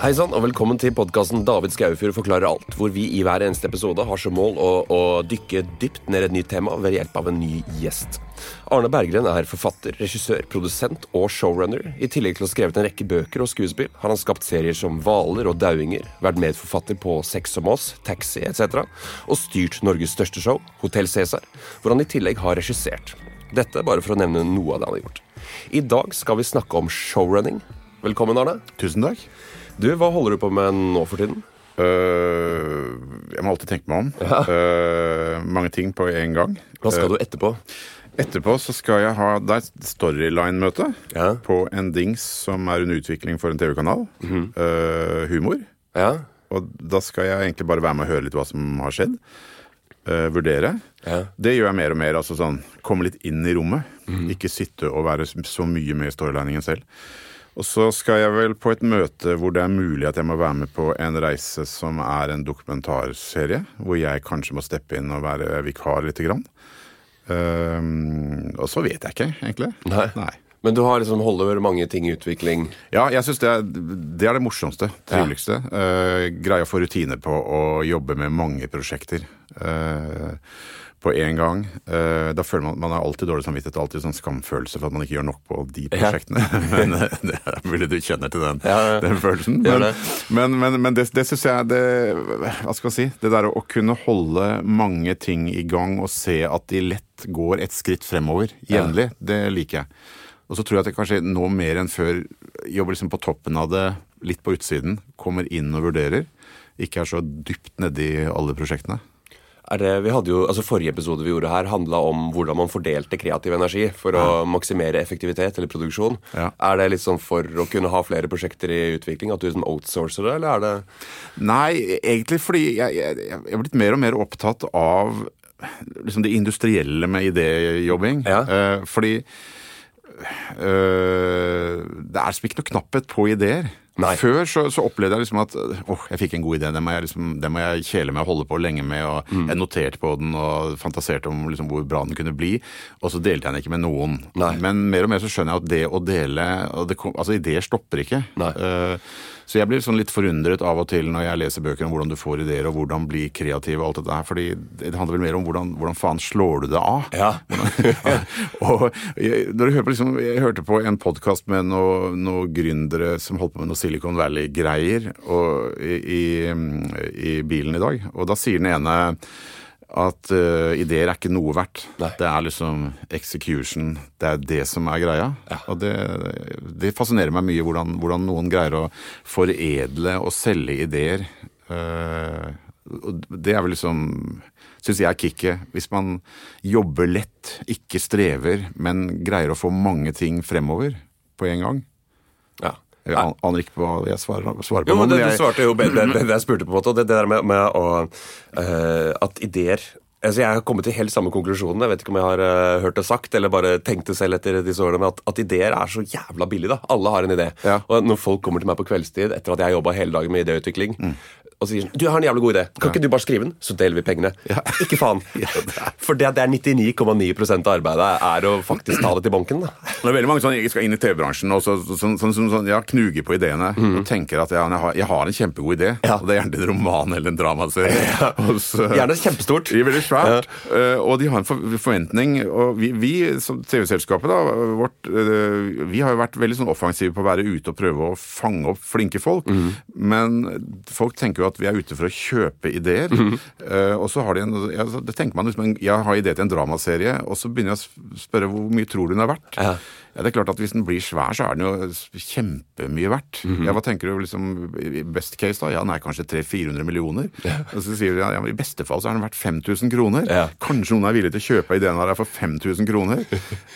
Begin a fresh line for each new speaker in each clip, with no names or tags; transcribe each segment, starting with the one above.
Hei sann, og velkommen til podkasten David Skaufjord forklarer alt, hvor vi i hver eneste episode har som mål å, å dykke dypt ned et nytt tema ved hjelp av en ny gjest. Arne Berggren er forfatter, regissør, produsent og showrunner. I tillegg til å ha skrevet en rekke bøker og skuespill har han skapt serier som Hvaler og Dauinger, vært medforfatter på Sex som oss, Taxi etc., og styrt Norges største show, Hotell Cæsar, hvor han i tillegg har regissert. Dette bare for å nevne noe av det han har gjort. I dag skal vi snakke om showrunning. Velkommen, Arne.
Tusen takk.
Du, Hva holder du på med nå for tiden?
Uh, jeg må alltid tenke meg om. Ja. Uh, mange ting på en gang.
Hva skal uh, du etterpå?
Etterpå så skal jeg ha Det er storyline-møte ja. på en dings som er under utvikling for en TV-kanal. Mm -hmm. humor. Ja. Og da skal jeg egentlig bare være med og høre litt hva som har skjedd. vurdere. Ja. Det gjør jeg mer og mer. altså sånn, Komme litt inn i rommet. Mm -hmm. Ikke sitte og være så mye med i storyliningen selv. Og så skal jeg vel på et møte hvor det er mulig at jeg må være med på en reise som er en dokumentarserie, hvor jeg kanskje må steppe inn og være vikar lite grann. Um, og så vet jeg ikke, egentlig.
Nei. Nei. Men du har liksom holder mange ting i utvikling?
Ja, jeg syns det, det, er det morsomste. Triveligste. Ja. Uh, greie å få rutiner på å jobbe med mange prosjekter. Uh, på én gang. Uh, da føler man man har alltid dårlig samvittighet og alltid sånn skamfølelse for at man ikke gjør nok på de prosjektene. Ja. men uh, det er mulig du kjenner til den, ja, den følelsen. Men, men, men, men det, det syns jeg det, Hva skal jeg si? Det der å kunne holde mange ting i gang og se at de lett går et skritt fremover jevnlig, ja. det liker jeg. Og så tror jeg at jeg kanskje nå mer enn før jobber liksom på toppen av det, litt på utsiden. Kommer inn og vurderer. Ikke er så dypt nedi alle prosjektene
det, vi hadde jo, altså Forrige episode vi gjorde her, handla om hvordan man fordelte kreativ energi for ja. å maksimere effektivitet eller produksjon. Ja. Er det litt sånn for å kunne ha flere prosjekter i utvikling at du liksom outsourcer det, eller er det
Nei, egentlig fordi jeg, jeg, jeg er blitt mer og mer opptatt av liksom det industrielle med idéjobbing. Ja. Eh, fordi øh, det er ikke noe knapphet på ideer. Nei. Før så, så, opplevde jeg liksom at åh, jeg fikk en god idé. Den må jeg, liksom, den må jeg kjele med og holde på lenge med. og mm. Jeg noterte på den og fantaserte om liksom, hvor bra den kunne bli. Og så delte jeg den ikke med noen. Nei. Men mer og mer så skjønner jeg at det å dele det, Altså, ideer stopper ikke. Uh, så jeg blir sånn litt forundret av og til når jeg leser bøker om hvordan du får ideer og hvordan bli kreativ og alt dette her. Fordi det handler vel mer om hvordan, hvordan faen slår du det av? Ja. og jeg, når du hører på, liksom, jeg hørte på en podkast med noen noe gründere som holdt på med noe Silicon Valley-greier i, i, i bilen i dag. Og da sier den ene at uh, ideer er ikke noe verdt. Nei. Det er liksom execution. Det er det som er greia. Ja. Og det, det, fascinerer meg mye hvordan, hvordan, noen greier å foredle og selge ideer. Uh, det er vel liksom Syns jeg er kicket. Hvis man jobber lett, ikke strever, men greier å få mange ting fremover på en gang. Jeg aner ikke på hva jeg svarer, svarer på.
Jo, men det, jeg... Du svarte jo det, det, det jeg spurte på, en måte, og det, det der med, med å, uh, at ideer Altså, jeg har kommet til helt samme konklusjonen. Jeg vet ikke om jeg har uh, hørt det sagt eller bare tenkt det selv etter disse årene, at, at ideer er så jævla billige. da. Alle har en idé. Ja. Og når folk kommer til meg på kveldstid etter at jeg har jobba hele dagen med idéutvikling, mm og sier sånn Du har en jævlig god idé. Kan ja. ikke du bare skrive den, så deler vi pengene? Ja. Ikke faen. ja, det For det, det er 99,9% av arbeidet er å faktisk ta det til banken. Da.
Det er veldig mange som skal inn i TV-bransjen og så, så, så, sånn, ja, knuger på ideene mm. og tenker at ja, jeg, har, jeg, har, en kjempegod idé. Og det er gjerne en roman eller en dramaserie.
gjerne kjempestort.
Det er veldig svært. Uh, og de har en for, forventning. Og vi, vi som TV-selskapet, da, vårt, uh, vi har jo vært veldig sånn offensive på å være ute og prøve å fange opp flinke folk. Mm. Men folk tenker jo at vi er ute for å kjøpe ideer. Mm -hmm. og så har de en ja, Det tenker man liksom Jeg har idé til en dramaserie, og så begynner jeg å spørre hvor mye tror du den er verdt? Ja. ja. det er klart at Hvis den blir svær, så er den jo kjempemye verdt. Mm -hmm. ja, Hva tenker du liksom i best case, da? Ja, den er kanskje 300-400 millioner. Ja. Og så sier du ja, i beste fall så er den verdt 5000 kroner. Ja. Kanskje noen er villig til å kjøpe ideen her for 5000 kroner.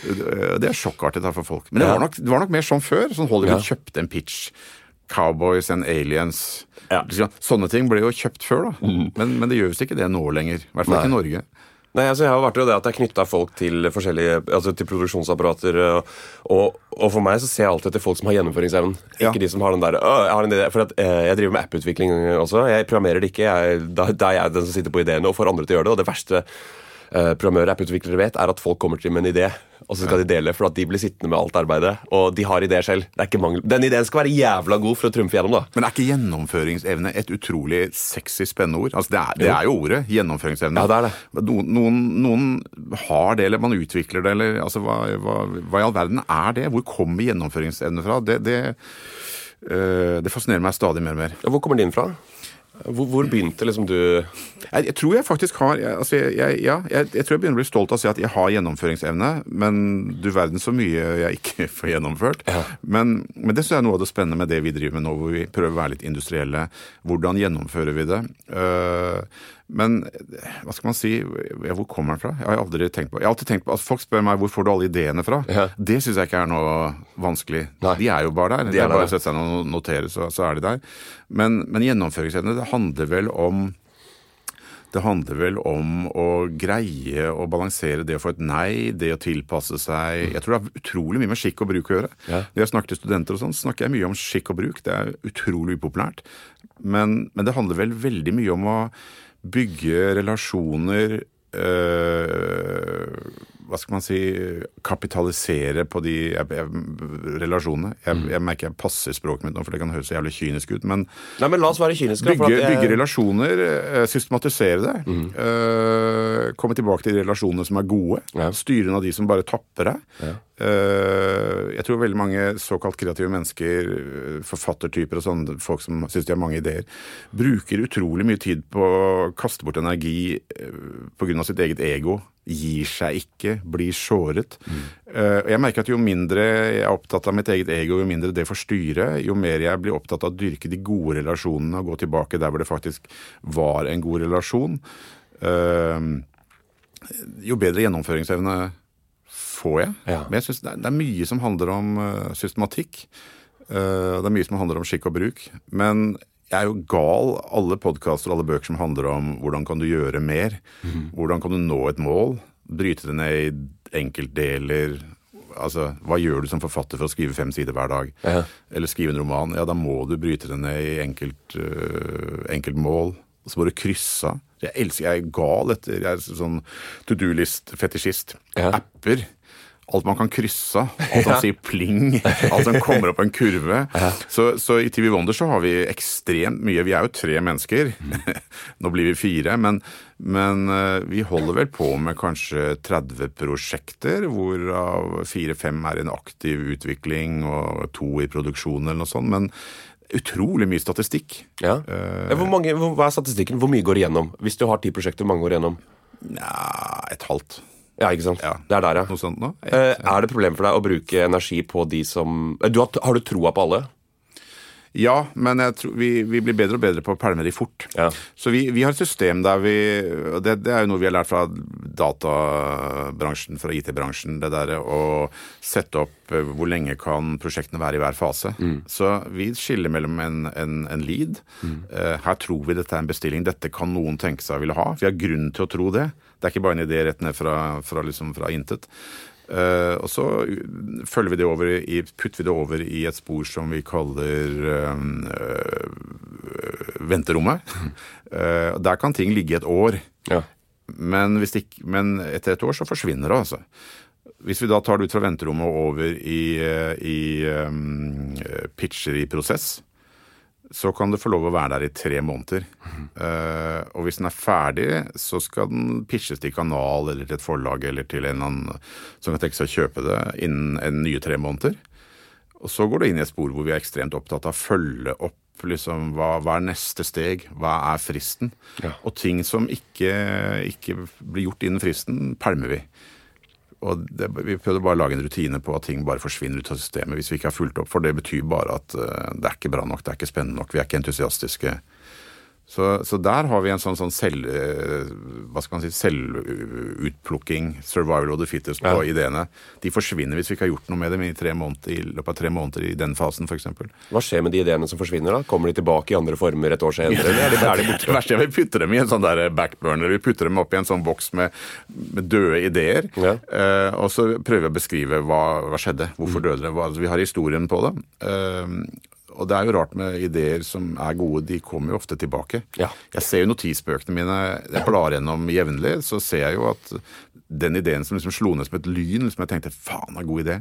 det er sjokkartet for folk. Men det var, nok, det var nok mer sånn før. Sånn Hollywood kjøpte en pitch. Cowboys and Aliens. Ja. Sånne ting ble jo kjøpt før, da. Mm. Men, men, det gjøres ikke det nå lenger. I hvert fall ikke i Norge.
Nei, altså jeg har vært jo det at jeg knytta folk til forskjellige, altså til produksjonsapparater. Og, og, for meg så ser jeg alltid etter folk som har gjennomføringsevnen. Ja. Ikke de som har den der jeg har en idé, For at, eh, jeg driver med apputvikling også. Jeg programmerer det ikke. Jeg, da, da er jeg den som sitter på ideene og får andre til å gjøre det. Og det verste eh, programmører apputviklere vet, er at folk kommer til med en idé, og så skal de dele for at de blir sittende med alt arbeidet. Og de har ideer selv. Det ikke mangel. Den ideen skal være jævla god for å trumfe gjennom, da.
Men er ikke gjennomføringsevne et utrolig sexy, spennende ord? Altså, det, er, det er jo ordet. Gjennomføringsevne.
Ja, det er det.
Noen, noen, noen har det, eller man utvikler det, eller altså, hva, hva, hva, i all verden er det? Hvor kommer gjennomføringsevne fra? Det, det, øh, det fascinerer meg stadig mer og mer.
Hvor kommer din fra? Hvor, hvor, begynte liksom du
jeg, jeg, tror jeg faktisk har jeg, altså jeg, ja, jeg, tror jeg begynner å bli stolt av å si at jeg har gjennomføringsevne, men du verden så mye jeg ikke får gjennomført. Ja. Men, men, det synes jeg er noe av det spennende med det vi driver med nå, hvor vi prøver å være litt industrielle. Hvordan gjennomfører vi det? Uh, men hva skal man si, hvor kommer den fra? Jeg har aldri tenkt på Jeg har alltid tenkt på, altså Folk spør meg hvor får du alle ideene fra. Ja. Det syns jeg ikke er noe vanskelig. Nei. De er jo bare der. De er, bare å sette seg ned og notere, så, så, er de der. Men, men gjennomføringsevne, det handler vel om det handler vel om å greie å balansere det å få et nei, det å tilpasse seg Jeg tror det har utrolig mye med skikk og bruk å gjøre. Ja. Når jeg snakker til studenter og sånn, snakker jeg mye om skikk og bruk. Det er utrolig upopulært. Men, men det handler vel veldig mye om å bygge relasjoner øh, hva skal man si kapitalisere på de jeg, jeg, relasjonene. Jeg, mm. jeg, merker jeg passer språket mitt nå, for det kan høres så jævlig kynisk ut. Men,
Nei, men la oss være kyniske.
Bygge, bygge relasjoner, eh, systematisere det. Mm. Uh, komme tilbake til de relasjonene som er gode. Ja. Styre unna de som bare tapper deg. Ja. Uh, jeg tror veldig mange såkalt kreative mennesker, forfattertyper og sånne folk som syns de har mange ideer, bruker utrolig mye tid på å kaste bort energi uh, pga. sitt eget ego gir seg ikke, blir såret. Mm. Jeg merker at jo mindre jeg er opptatt av mitt eget ego, jo mindre det får styre, jo mer jeg blir opptatt av å dyrke de gode relasjonene og gå tilbake der hvor det faktisk var en god relasjon, eh, jo bedre gjennomføringsevne får jeg. Ja. Men jeg synes det er mye som handler om eh, systematikk. Det er mye som handler om skikk og bruk. Men jeg er jo gal alle podkaster og alle bøker som handler om hvordan kan du gjøre mer. Mm. Hvordan kan du nå et mål? Bryte det ned i enkeltdeler. Altså, Hva gjør du som forfatter for å skrive fem sider hver dag? Ja. Eller skrive en roman? Ja, da må du bryte det ned i enkelt, uh, enkeltmål. Og så må du krysse av. Jeg elsker, jeg er gal etter Jeg er sånn to do-list-fetisjist. Ja. Apper alt man kan krysse av. Alt som sier pling. Alt som kommer opp en kurve. Så, så, i TV Wonder så har vi ekstremt mye. Vi er jo tre mennesker. Nå blir vi fire. Men, men uh, vi holder vel på med kanskje 30 prosjekter, hvorav fire-fem er en aktiv utvikling og to i produksjon eller noe sånt. Men utrolig mye statistikk. Ja.
Uh, hvor mange, hva er statistikken? Hvor mye går igjennom? Hvis du har ti prosjekter, hvor mange går igjennom?
Ja, et halvt.
Ja, ikke sant. Ja. Det er der, ja.
Noe sånt nå.
Eh, er det problem for deg å bruke energi på de som du har, har, du troa på alle?
Ja, men tror, vi, vi, blir bedre og bedre på å pælme de fort. Ja. Så vi, vi, har et system der vi det, det, er jo noe vi har lært fra databransjen, fra IT-bransjen. Det derre å sette opp eh, hvor lenge kan prosjektene være i hver fase. Mm. Så vi skiller mellom en, en, en lead. Mm. Her tror vi dette er en bestilling. Dette kan noen tenke seg å ville ha. Vi har grunn til å tro det. Det er ikke bare en idé rett ned fra, fra, liksom fra intet. Uh, og så følger vi det over i, putter vi det over i et spor som vi kaller uh, venterommet. Uh, der kan ting ligge et år. Ja. Men, ikke, men, etter et år så forsvinner det, altså. Hvis vi da tar det ut fra venterommet og over i, i um, pitcher i prosess, så kan det få lov å være der i tre måneder. Mm. Uh, og hvis den er ferdig, så skal den pitches til kanal eller til et forlag eller til en annen som kan tenke seg å kjøpe det innen en nye tre måneder. Og så går det inn i et spor hvor vi er ekstremt opptatt av å følge opp liksom, hva, hva, er neste steg, hva er fristen? Ja. Og ting som ikke, ikke blir gjort innen fristen, pælmer vi. Og det, Vi prøvde bare å lage en rutine på at ting bare forsvinner ut av systemet hvis vi ikke har fulgt opp. For det betyr bare at uh, det er ikke bra nok, det er ikke spennende nok, vi er ikke entusiastiske. Så, så, der har vi en sånn, sånn selv, eh, hva skal man si, selvutplukking, survival of the fittest, på ja. ideene. De forsvinner hvis vi ikke har gjort noe med dem i, måneder, i løpet av tre måneder i den fasen f.eks.
Hva skjer med de ideene som forsvinner? da? Kommer de tilbake i andre former et år senere? eller er de, er de borte?
Det verste er vi putter dem i en sånn der backburner. Vi putter dem opp i en sånn boks med, med døde ideer. Ja. Eh, og så prøver vi å beskrive hva, hva skjedde, hvorfor mm. døde det. Hva, altså, vi har historien på det. Uh, og det er jo rart med ideer som er gode, de kommer jo ofte tilbake. Ja. Jeg ser jo notisbøkene mine, jeg blar gjennom jevnlig, så ser jeg jo at den ideen som liksom slo ned som et lyn, liksom jeg tenkte faen, er god idé.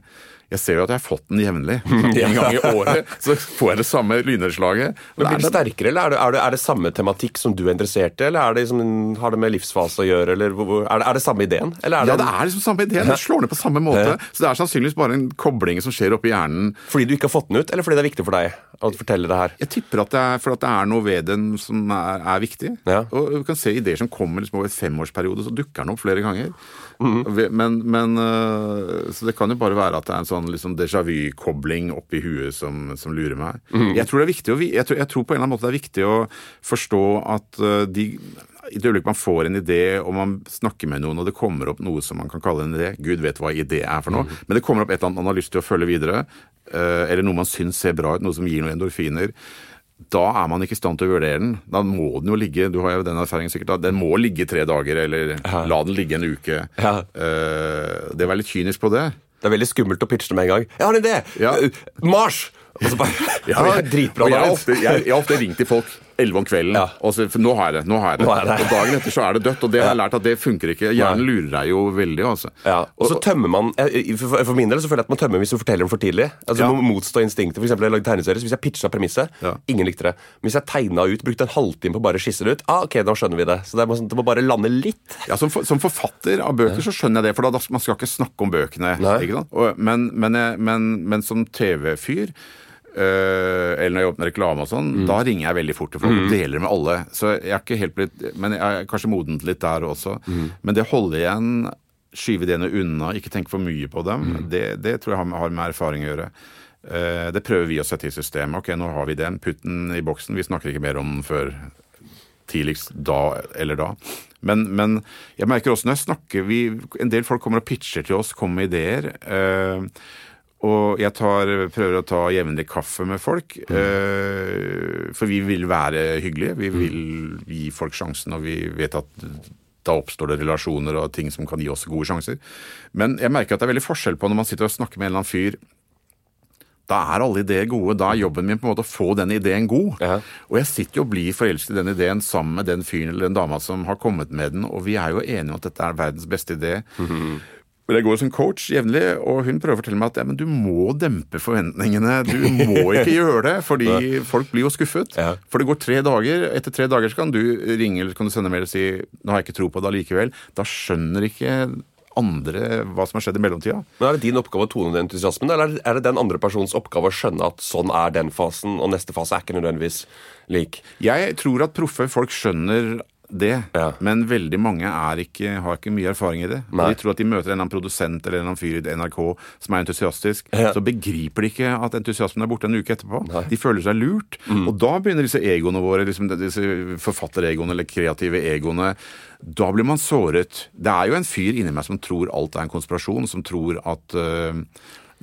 Jeg ser jo at jeg har fått den jevnlig. En gang i året så får jeg det samme lynnedslaget.
Men Blir det sterkere, eller er det, er, det, er det, samme tematikk som du er interessert i? Eller er det liksom, har det med livsfase å gjøre, eller er det, er det samme ideen?
Det ja, det er liksom samme ideen. Det slår ned på samme måte. Så det er sannsynligvis bare en kobling som skjer oppi hjernen.
Fordi du ikke har fått den ut, eller fordi det er viktig for deg å fortelle det her?
Jeg tipper at det er fordi det er noe ved den som er, er viktig. Ja. Og du kan se ideer som kommer liksom over en femårsperiode, så dukker den opp flere ganger. Mm. Men, men, eh, Så det kan jo bare være at det er en sånn liksom déjà vu-kobling oppi huet som, som, lurer meg. Mm. Jeg tror det er viktig å, jeg tror, jeg tror, på en eller annen måte det er viktig å forstå at eh, de i det øyeblikk man får en idé og man snakker med noen og det kommer opp noe som man kan kalle en idé Gud vet hva idé er for noe, mm. men det kommer opp et eller annet man har lyst til å følge videre, eh, eller noe man syns ser bra ut, noe som gir noen endorfiner da er man ikke i stand til å vurdere den. Da må den jo ligge du har jo den erfaringen sikkert, den må ligge tre dager, eller ja. la den ligge en uke. Ja. Uh, det er litt kynisk på det.
Det er veldig skummelt å pitche det med en gang. Jeg har en idé! Ja. Mars! Og så bare,
ja, dritbra jeg, har ofte, jeg, jeg har ofte ringt til folk elleve om kvelden. Ja. Og så, for nå har jeg det. nå har jeg det. det. Og dagen etter så er det dødt. Og det har jeg lært at det funker ikke. Hjernen lurer deg jo veldig. altså.
Ja. Og så tømmer man for, min del så føler jeg at man tømmer hvis du forteller dem for tidlig. Altså ja. må Motstå instinktet. For eksempel, jeg lagde tegneserie, så Hvis jeg pitcha premisset, ja. ingen likte det. Men hvis jeg tegna ut, brukte en halvtime på bare å skisse det ut, ah, ok, da skjønner vi det. Så det må, det må bare lande litt.
Ja, Som, for, som forfatter av bøker så skjønner jeg det, for da, man skal ikke snakke om bøkene. men, men, men, men som TV-fyr eller når jeg åpner reklame og sånn, mm. da ringer jeg veldig fort til folk og mm. deler med alle. Så jeg er ikke helt blitt Men jeg er kanskje modent litt der også. Mm. Men det holde igjen, skyve ideene unna, ikke tenke for mye på dem, mm. det, det, tror jeg har med erfaring å gjøre. Uh, det prøver vi å sette i systemet. Ok, nå har vi den. Putt den i boksen. Vi snakker ikke mer om den før tidligst da eller da. Men, men, jeg merker også når jeg snakker vi, En del folk kommer og pitcher til oss, kommer med ideer. Uh, og jeg tar, prøver å ta jevnlig kaffe med folk. Mm. Uh, for vi vil være hyggelige. Vi mm. vil gi folk sjansen, og vi vet at da oppstår det relasjoner og ting som kan gi oss gode sjanser. Men jeg merker at det er veldig forskjell på når man sitter og snakker med en eller annen fyr. Da er alle ideer gode. Da er jobben min på en måte å få den ideen god. Ja. Og jeg sitter jo og blir forelsket i den ideen sammen med den fyren eller den dama som har kommet med den, og vi er jo enige om at dette er verdens beste idé. Mm -hmm. Jeg går som coach jevnlig, og hun prøver å fortelle meg at ja, men du må dempe forventningene. Du må ikke gjøre det, fordi folk blir jo skuffet. Ja. For det går tre dager. Etter tre dager så kan du ringe eller kan du sende mail og si 'nå har jeg ikke tro på det allikevel'. Da skjønner ikke andre hva som har skjedd i mellomtida.
Men Er det din oppgave å tone den entusiasmen, eller er det den andre personens oppgave å skjønne at sånn er den fasen, og neste fase er ikke nødvendigvis lik?
Jeg tror at proffe folk skjønner det, ja. men veldig mange ikke, har ikke mye erfaring i det. Nei. De tror at de møter en eller annen produsent eller en eller annen fyr i NRK som er entusiastisk. Ja. Så begriper de ikke at entusiasmen er borte en uke etterpå. Nei. De føler seg lurt. Mm. Og da begynner disse egoene våre, liksom disse forfatteregoene eller kreative egoene Da blir man såret. Det er jo en fyr inni meg som tror alt er en konspirasjon, som tror at uh,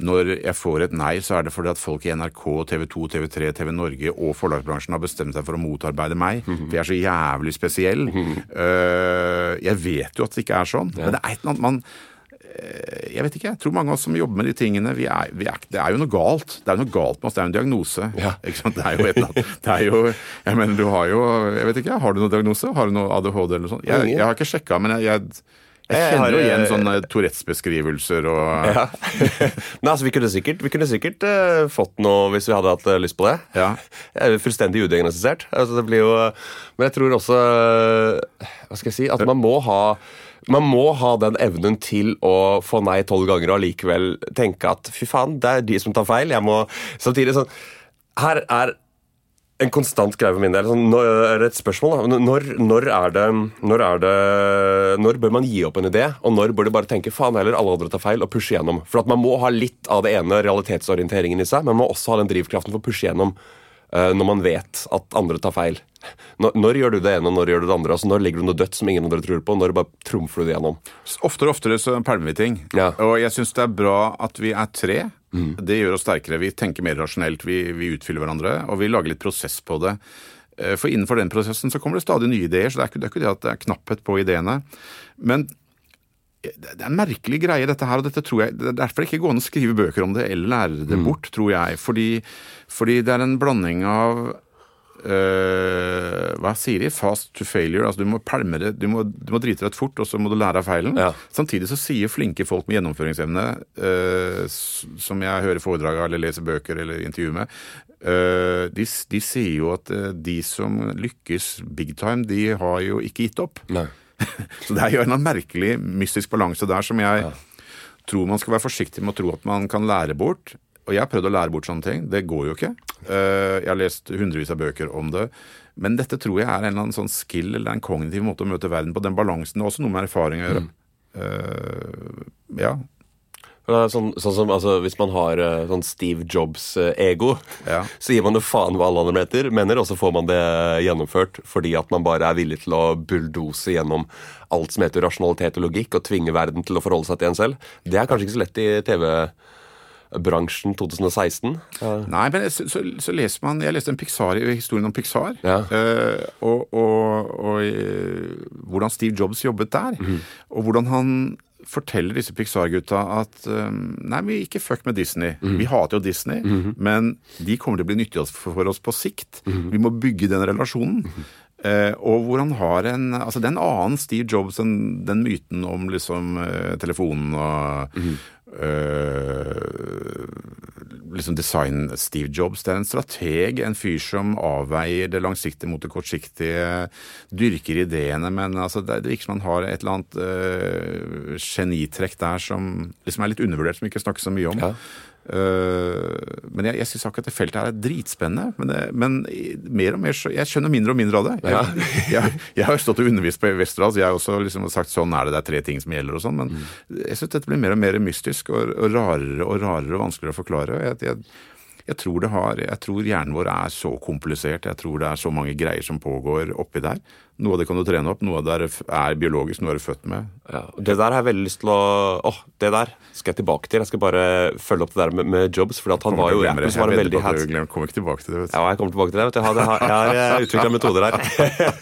når jeg får et nei, så er det fordi at folk i NRK, TV 2, TV 3, TV Norge og forlagsbransjen har bestemt seg for å motarbeide meg. Mm -hmm. For jeg er så jævlig spesiell. Mm -hmm. uh, jeg vet jo at det ikke er sånn, ja. men det er et eller annet man uh, jeg vet ikke, jeg tror mange av oss som jobber med de tingene vi er, vi er, Det er jo noe galt. Det er jo noe galt med oss. Det er jo en diagnose. Ja. Det er jo et eller annet Det er jo Jeg mener, du har jo Jeg vet ikke, har du noen diagnose? Har du noe ADHD eller noe sånt? Jeg, jeg har ikke sjekka, men jeg, jeg jeg kjenner jo igjen sånne Tourettes-beskrivelser og ja.
Nei, altså, vi kunne sikkert, vi kunne sikkert uh, fått noe hvis vi hadde hatt uh, lyst på det. Ja. Jeg er fullstendig udiagnostisert. Altså, det blir jo Men jeg tror også uh, Hva skal jeg si? At man må ha man må ha den evnen til å få nei tolv ganger og allikevel tenke at fy faen, det er de som tar feil. Jeg må Samtidig sånn Her er en konstant greie for min del. Sånn, nå er det et spørsmål. Da. Når, når, er det, når, er det, når bør man gi opp en idé, og når bør du bare tenke faen heller, alle andre tar feil, og pushe gjennom? For at Man må ha litt av det ene realitetsorienteringen i seg, men man må også ha den drivkraften for å pushe gjennom uh, når man vet at andre tar feil. Når, når, gjør du det ene, og når gjør du det andre? Altså, når legger du noe dødt som ingen andre tror på? Når bare trumfer du det gjennom?
Oftere og oftere så pælmer vi ting. Ja. Og jeg syns det er bra at vi er tre. Mm. Det gjør oss sterkere. Vi tenker mer rasjonelt, vi, vi, utfyller hverandre, og vi lager litt prosess på det. Eh, for innenfor den prosessen så kommer det stadig nye ideer, så det er ikke det, er ikke det at det er knapphet på ideene. Men det er en merkelig greie, dette her. og dette tror jeg, Det er derfor det ikke går an å skrive bøker om det eller lære det bort, tror jeg. Fordi, fordi det er en blanding av øh, Hva sier de? Fast to failure. altså Du må pælme det, du må, du må drite deg fort, og så må du lære av feilen.
Ja.
Samtidig så sier flinke folk med gjennomføringsevne, uh, som jeg hører foredrag av eller leser bøker eller intervjuer med, uh, de, de sier jo at de som lykkes big time, de har jo ikke gitt opp. Så det er jo en merkelig mystisk balanse der som jeg tror man skal være forsiktig med å tro at man kan lære bort. Og jeg har prøvd å lære bort sånne ting. Det går jo ikke. Eh, Jeg har lest hundrevis av bøker om det. Men dette tror jeg er en eller annen sånn skill eller en kognitiv måte å møte verden på. Den balansen. Har også noe med erfaring å gjøre. Eh, ja.
Er Sånn, sånn som altså, Hvis man har eh, sånn Steve Jobs-ego,
Ja.
så gir man jo faen hva alle andre meter, mener, og så får man det gjennomført fordi at man bare er villig til å bulldose gjennom alt som heter rasjonalitet og logikk, og tvinge verden til å forholde seg til en selv. Det er kanskje ikke så lett i TV-bransjen 2016.
Nei, men så, så, så leser man Jeg leste en Pixar, historien om Pixar.
Ja.
Øh, og og, og øh, hvordan Steve Jobs jobbet der. Og hvordan han forteller disse Pixar-gutta at øh, nei, vi ikke fuck med Disney. Vi hater jo Disney, men de kommer til å bli nyttige for, oss på sikt. Vi må bygge den relasjonen. Uh, og hvor han har en Altså, det er en annen Steve Jobs enn den myten om liksom uh, telefonen og eh, liksom design Steve Jobs. Det er en strateg, en fyr som avveier det langsiktige mot det kortsiktige, dyrker ideene, men altså, det virker som han har et eller annet uh, genitrekk der som liksom er litt undervurdert, som vi ikke snakker så mye om.
Ja.
Eh, men jeg, jeg syns akkurat det feltet her er dritspennende. Men, det, men mer og mer så Jeg skjønner mindre og mindre av det. Jeg, jeg, jeg har stått og undervist på Westerdals, jeg har også liksom sagt sånn er det, det er tre ting som gjelder og sånn, men jeg syns dette blir mer og mer mystisk og, og rarere og rarere og vanskeligere å forklare. Jeg, jeg, jeg tror det har Jeg tror hjernen vår er så komplisert. Jeg tror det er så mange greier som pågår oppi der. Noe av det kan du trene opp, noe av det er, biologisk, noe er du født med.
Ja, og det der har jeg veldig lyst til å Åh, det der skal jeg tilbake til. Jeg skal bare følge opp det der med, med Jobs, for han var jo rapper som var
Jeg
veldig
du glemmer- kommer ikke tilbake til det. Vet du.
Ja, jeg kommer tilbake til det. vet du. Jeg har, jeg har, har utvikla metoder her.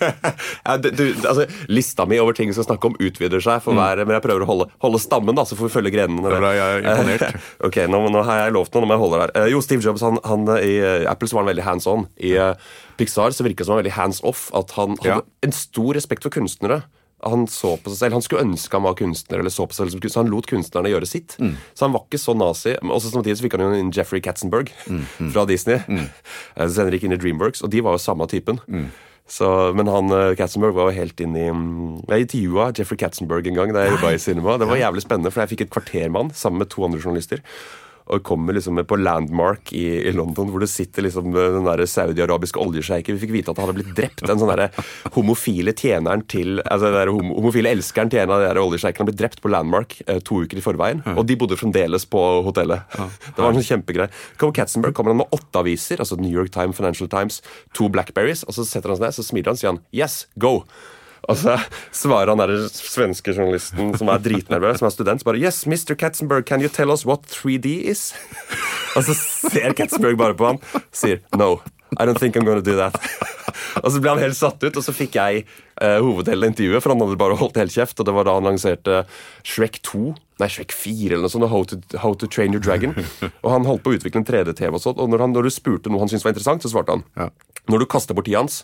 ja, du, altså, lista mi over ting vi skal snakke om, utvider seg for hver Men jeg prøver å holde, holde stammen, da, så får vi følge grenene.
Det er bra, jeg er imponert.
ok, nå, nå har jeg lovt noe, nå må jeg holde her. Eh, jo, Steve Jobs han, han, i eh, Apple så var han veldig hands on. I eh, Pixar så virka det som han var veldig hands off. At han hadde
Ja.
en stor respekt for kunstnere. Han så på seg selv, han skulle ønske han var kunstner, eller så på seg selv så han lot kunstnerne gjøre sitt. Så han var ikke så nazi. Og også Samtidig så fikk han jo inn Jeffrey Katzenberg fra Disney. Eh, Senere gikk inn i Dreamworks, og de var jo samme typen. Så, men han eh, Katzenberg var jo helt inn i mm, Jeg intervjua Jeffrey Katzenberg en gang da jeg jobba i cinema. Det var jævlig spennende, for jeg fikk et kvarter med han sammen med to andre journalister. Og kommer liksom på Landmark i, i London, hvor det sitter liksom den der saudiarabiske oljesjeiken. Vi fikk vite at han hadde blitt drept. Den sånn derre homofile tjeneren til Altså den der homo, homofile elskeren til en av de der oljesjeikene hadde blitt drept på Landmark eh, to uker i forveien. Og de bodde fremdeles på hotellet. Det var en sånn kjempegreie. Kommer Katzenberg kommer han med åtte aviser, altså New York Times, Financial Times, to Blackberries, og så setter han seg ned, så smiler han og sier han Yes, go! Og så svarer han der svenske journalisten som er dritnervøs, som er student, bare Yes, Mr. Katzenberg, can you tell us what 3D is? Og så ser Katzenberg bare på han sier No, I don't think I'm gonna do that. Og så ble han helt satt ut, og så fikk jeg eh, hoveddelen av intervjuet, for han hadde bare holdt helt kjeft, og det var da han lanserte Shrek 2, nei, Shrek 4 eller noe sånt, How to, How to Train Your Dragon. Og han holdt på å utvikle en 3D-TV og sånt, og når, han, når du spurte noe han syntes var interessant, så svarte han
Ja.
Når du kaster bort tida hans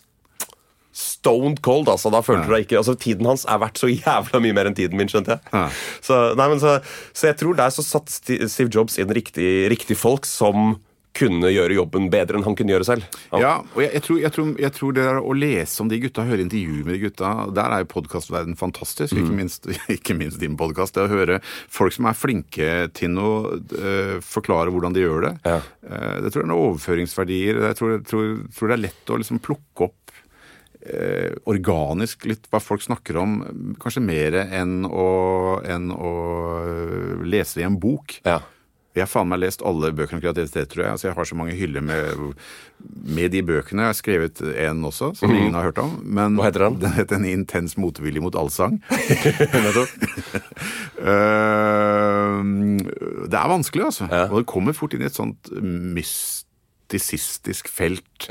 Stoned cold, altså. Da følte deg ikke altså Tiden hans er verdt så jævla mye mer enn tiden min, skjønte jeg.
Ja.
Så, nei, men så, så jeg tror der så satt Steve Jobs inn riktig, riktig folk som kunne gjøre jobben bedre enn han kunne gjøre selv. Ja,
Ja, og jeg, jeg, tror, jeg, tror, jeg tror det der å lese om de gutta, høre intervjuer med de gutta, der er jo podkastverdenen fantastisk. Ikke, minst, ikke minst din podkast. Det å høre folk som er flinke til å uh, forklare hvordan de gjør det.
Ja.
Uh, det tror jeg er noen overføringsverdier. Jeg tror, tror, tror det er lett å liksom plukke opp eh, organisk litt hva folk snakker om, kanskje mer enn å, enn å eh, lese i en bok.
Ja.
Jeg har faen meg lest alle bøkene om kreativitet, tror jeg. Altså, jeg har så mange hyller med, med de bøkene. Jeg har skrevet en også, som ingen har hørt om. Men
Mhm. Hva heter den?
Den heter En intens motvilje mot allsang. Eh, det er vanskelig, altså.
Ja.
Og det kommer fort inn i et sånt mystisistisk felt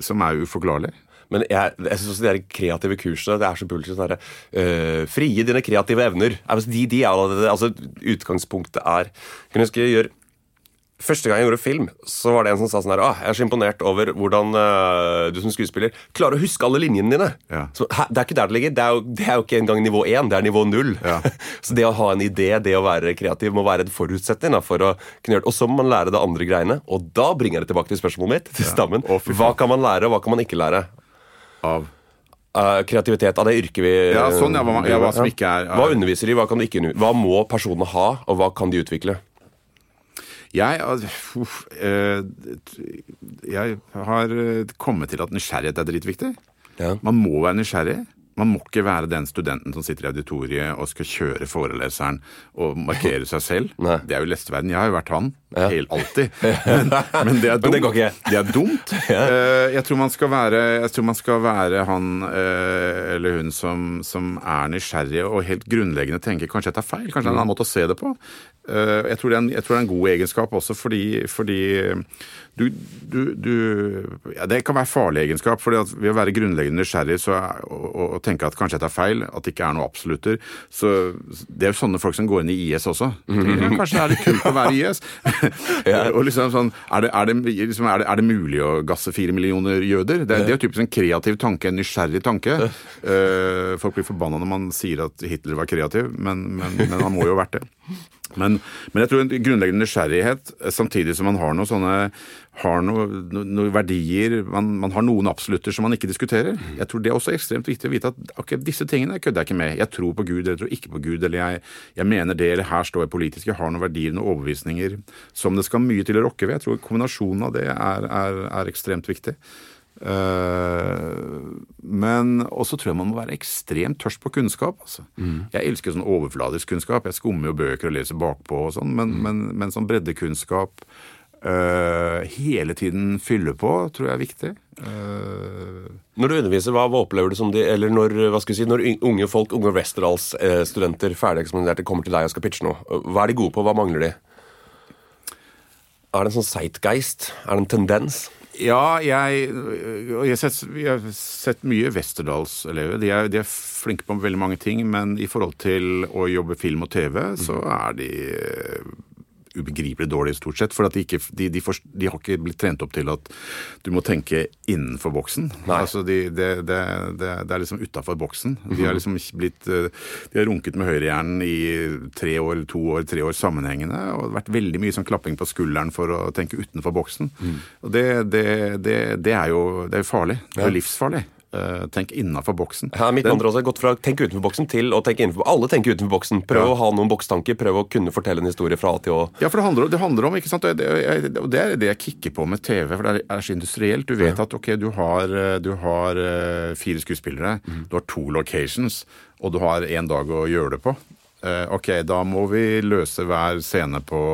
som er uforklarlig.
Men jeg, jeg syns også de kreative kursene det er så bullshit. Sånn uh, frie dine kreative evner. Altså, de, de er, altså, utgangspunktet er Kan du huske jeg gjør Første gang jeg gjorde film, så var det en som sa sånn her ah, Jeg er så imponert over hvordan uh, du som skuespiller klarer å huske alle linjene dine. Ja. Så, det er ikke der det ligger. Det er, jo, det er jo ikke engang nivå én, det er nivå null. Ja. så det å ha en idé, det å være kreativ, må være en forutsetning da, for å kunne gjøre det. Og så må man lære det andre greiene. Og da bringer jeg det tilbake til spørsmålet mitt, til stammen. Hva kan man lære, og hva kan man ikke lære?
Av?
Uh, kreativitet av det yrket vi
Ja, sånn, ja, hva, ja, hva som ikke er,
er Hva underviser de, hva kan de ikke Hva må personene ha, og hva kan de utvikle?
Jeg, uh, jeg har eh, kommet til at nysgjerrighet er dritviktig. Ja. Man må være nysgjerrig. Man må ikke være den studenten som sitter i auditoriet og skal kjøre foreleseren og markere seg selv. Nei. Det er jo lesteverden. Jeg har jo vært han. Ja. Helt alltid. Men, men, det er dumt. Men det, det er dumt. Eh, jeg, tror man skal være, jeg tror man skal være han eh, eller hun som, som er nysgjerrig og helt grunnleggende tenker kanskje jeg tar feil. Kanskje det er en annen måte å se det på. Eh, jeg tror det er en, tror det er en god egenskap også fordi, fordi du, du, du ja, Det kan være farlig egenskap. fordi at Ved å være grunnleggende nysgjerrig så, og, og, tenke at kanskje jeg tar feil, at det ikke er noe absolutter så Det er jo sånne folk som går inn i IS også. Ja, kanskje er det kult å være i IS? og liksom sånn, er det, er, det, liksom, er, det, er det, mulig å gasse fire millioner jøder? Det, det er jo typisk en kreativ tanke, en nysgjerrig tanke. Uh, folk blir forbanna når man sier at Hitler var kreativ, men, men, men han må jo ha vært det. Men, men, jeg tror en grunnleggende nysgjerrighet, samtidig som man har noen sånne har noen noe verdier man, man, har noen absolutter som man ikke diskuterer. Jeg tror Det er også ekstremt viktig å vite at okay, disse tingene kødder jeg ikke med. Jeg tror på Gud eller jeg tror ikke på Gud, eller jeg, jeg mener det, eller her står jeg politisk. Jeg har noen verdier, noen overbevisninger som det skal mye til å rokke ved. Jeg tror kombinasjonen av det er, er, er ekstremt viktig. Uh, men også tror jeg man må være ekstremt tørst på kunnskap. Altså. Mm. Jeg elsker sånn overfladisk kunnskap. Jeg skummer jo bøker og leser bakpå og sånn, men, mm. men, men sånn breddekunnskap uh, hele tiden fylle på, tror jeg er viktig. Uh,
når du underviser, hva, hva, opplever du som de Eller når, hva skal si, når unge folk, unge Westerdals-studenter, ferdigeksaminerte, kommer til deg og skal pitche noe, hva er de gode på, hva mangler de? Er det en sånn sightgeist? Er det en tendens?
Ja, jeg, jeg, har sett, jeg har sett mye Westerdals-elever. De, de, er flinke på veldig mange ting, men i forhold til å jobbe film og TV, så mhm. er de ubegripelig dårlig, stort sett. For de, ikke, de, de, for, de, har ikke blitt trent opp til at du må tenke innenfor boksen. Altså det, det, det, er liksom utafor boksen. De har mhm. liksom blitt eh, De har runket med høyrehjernen i tre år, to år, tre år sammenhengende. Og det har vært veldig mye sånn klapping på skulderen for å tenke utenfor boksen. Mm. Og det, er jo det er farlig. Det er livsfarlig. Uh, tenk innafor boksen.
Ja, mitt andre også har gått fra tenk utenfor boksen til å tenke innenfor Alle tenker utenfor boksen. Prøv ja. å ha noen bokstanker. Prøv å kunne fortelle en historie fra A til Å.
Ja, for det handler, det handler om, ikke sant, og det, det, er det jeg kicker på med TV, for det er så industrielt. Du vet ja. at ok, du har, du har uh, fire skuespillere, mm. du har to locations, og du har én dag å gjøre det på. Uh, ok, da må vi løse hver scene på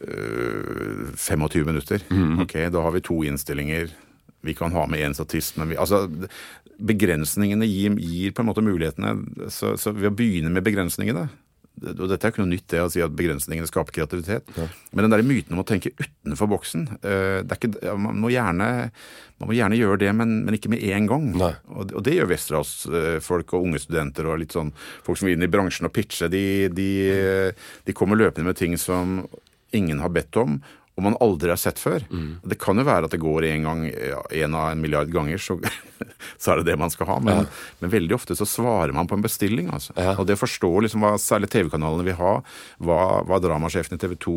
25 minutter. Mm. Ok, da har vi to innstillinger vi kan ha med én statist, men vi, altså, begrensningene gir, gir, på en måte mulighetene. Så, så ved å begynne med begrensningene og Dette er ikke noe nytt, det å si at begrensningene skaper kreativitet. Ja. Men den der myten om å tenke utenfor boksen eh, det er ikke, man, må gjerne, man må gjerne gjøre det, men, men ikke med en gang. Og, og, det gjør Westerdals-folk og unge studenter og litt sånn folk som vil inn i bransjen og pitche. De, de, de kommer løpende med ting som ingen har bedt om, og man aldri har sett før. Mm. Det kan jo være at det går en gang, en av en milliard ganger, så, så er det det man skal ha. Men, ja. men, veldig ofte så svarer man på en bestilling. Altså. Ja. Og det å forstå liksom hva særlig TV-kanalene vil ha, hva, hva dramasjefen i TV 2,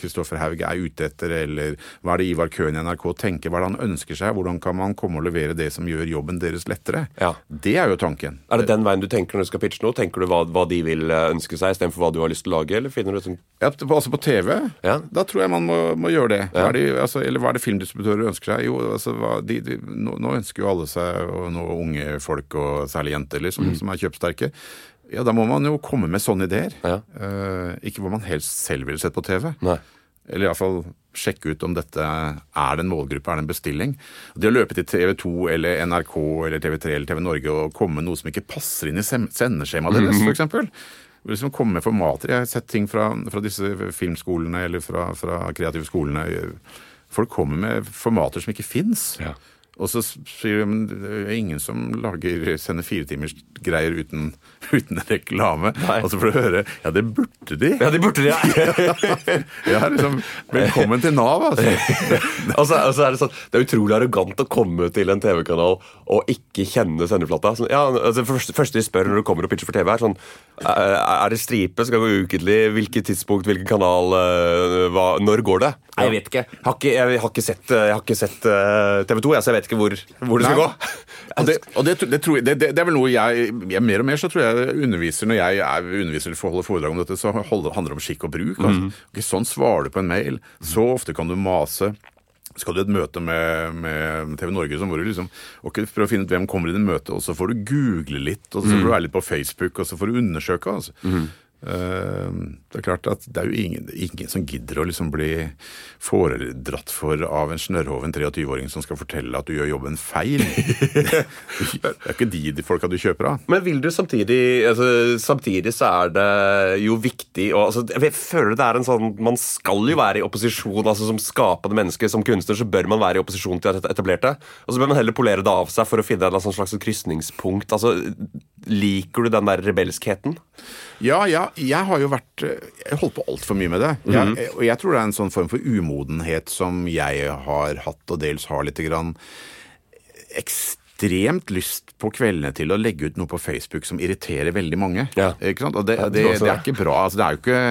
Kristoffer Haug, er ute etter, eller hva er det Ivar Køhn i NRK tenker, hva er det han ønsker seg, hvordan kan man komme og levere det som gjør jobben deres lettere? Ja. Det er jo tanken.
Er det den veien du tenker når du skal pitche noe? Tenker du hva, hva de vil eh, ønske seg, istedenfor hva du har lyst til å lage, eller finner du et
sånt altså på TV, da tror jeg man må må, gjøre det. Hva det altså, eller hva er det filmdistributører ønsker seg? Jo, altså, hva, de, de, nå, nå, ønsker jo alle seg, og nå unge folk, og særlig jenter, liksom, mm. som er kjøpsterke. Ja, da må man jo komme med sånne ideer. Ja. Uh, ikke hvor man helst selv ville sett på TV. Nei. Eller iallfall sjekke ut om dette er det en målgruppe, er det en bestilling. Det å løpe til TV 2 eller NRK eller TV3 eller TV Norge og komme med noe som ikke passer inn i sendeskjemaet deres, -hmm. f.eks liksom komme med formater. Jeg har sett ting fra, fra disse filmskolene eller fra, fra kreative skolene. Folk kommer med formater som ikke fins. Ja. Og så sier de at det er ingen som lager, sender firetimers greier uten, uten reklame. Nei. Altså for å høre ja, det burde de.
Ja, de burde de, ja.
ja liksom, velkommen til Nav, altså.
altså, altså er det, sånn, det er utrolig arrogant å komme til en TV-kanal og ikke kjenne sendeflata. Sånn, ja, altså, første, første de spør når du kommer og pitcher for TV, er sånn Er det stripe? Skal gå ukentlig? Hvilket tidspunkt? Hvilken kanal? Hva, når går det? Nei, jeg vet ikke. Jeg har ikke, jeg har ikke sett, har ikke sett TV 2, jeg, så jeg vet ikke hvor, hvor det skal gå.
Og, det, og det, det, jeg, det, er vel noe jeg, jeg, Mer og mer så tror jeg underviser når jeg er underviser eller holder foredrag om dette, så handler det om skikk og bruk. Altså. Mm. Okay, sånn svarer du på en mail. Så ofte kan du mase. Skal du et møte med, med TV Norge, så må du liksom okay, prøve å finne ut hvem kommer i det møtet, og så får du google litt, og så får du være litt på Facebook, og så får du undersøke. altså. Mm. Ehm, det er klart at det er jo ingen, ingen som gidder å liksom bli foredratt for av en snørrhoven 23-åring som skal fortelle at du gjør jobben feil. det er ikke de, de folka du kjøper av.
Men vil du samtidig altså, Samtidig så er det jo viktig og, altså, Jeg føler det er en sånn Man skal jo være i opposisjon altså som skapende menneske. Som kunstner så bør man være i opposisjon til det etablerte. Og så bør man heller polere det av seg for å finne en slags krysningspunkt. Altså, liker du den der rebelskheten?
Ja, ja, jeg har jo vært Jeg holdt på altfor mye med det. Jeg, mm. Og jeg tror det er en sånn form for umodenhet som jeg har hatt, og dels har lite grann ekstremt lyst på kveldene til å legge ut noe på Facebook som irriterer veldig mange. Ja. Ikke sant? Og det, det, det, er ikke bra. Altså, det er jo ikke,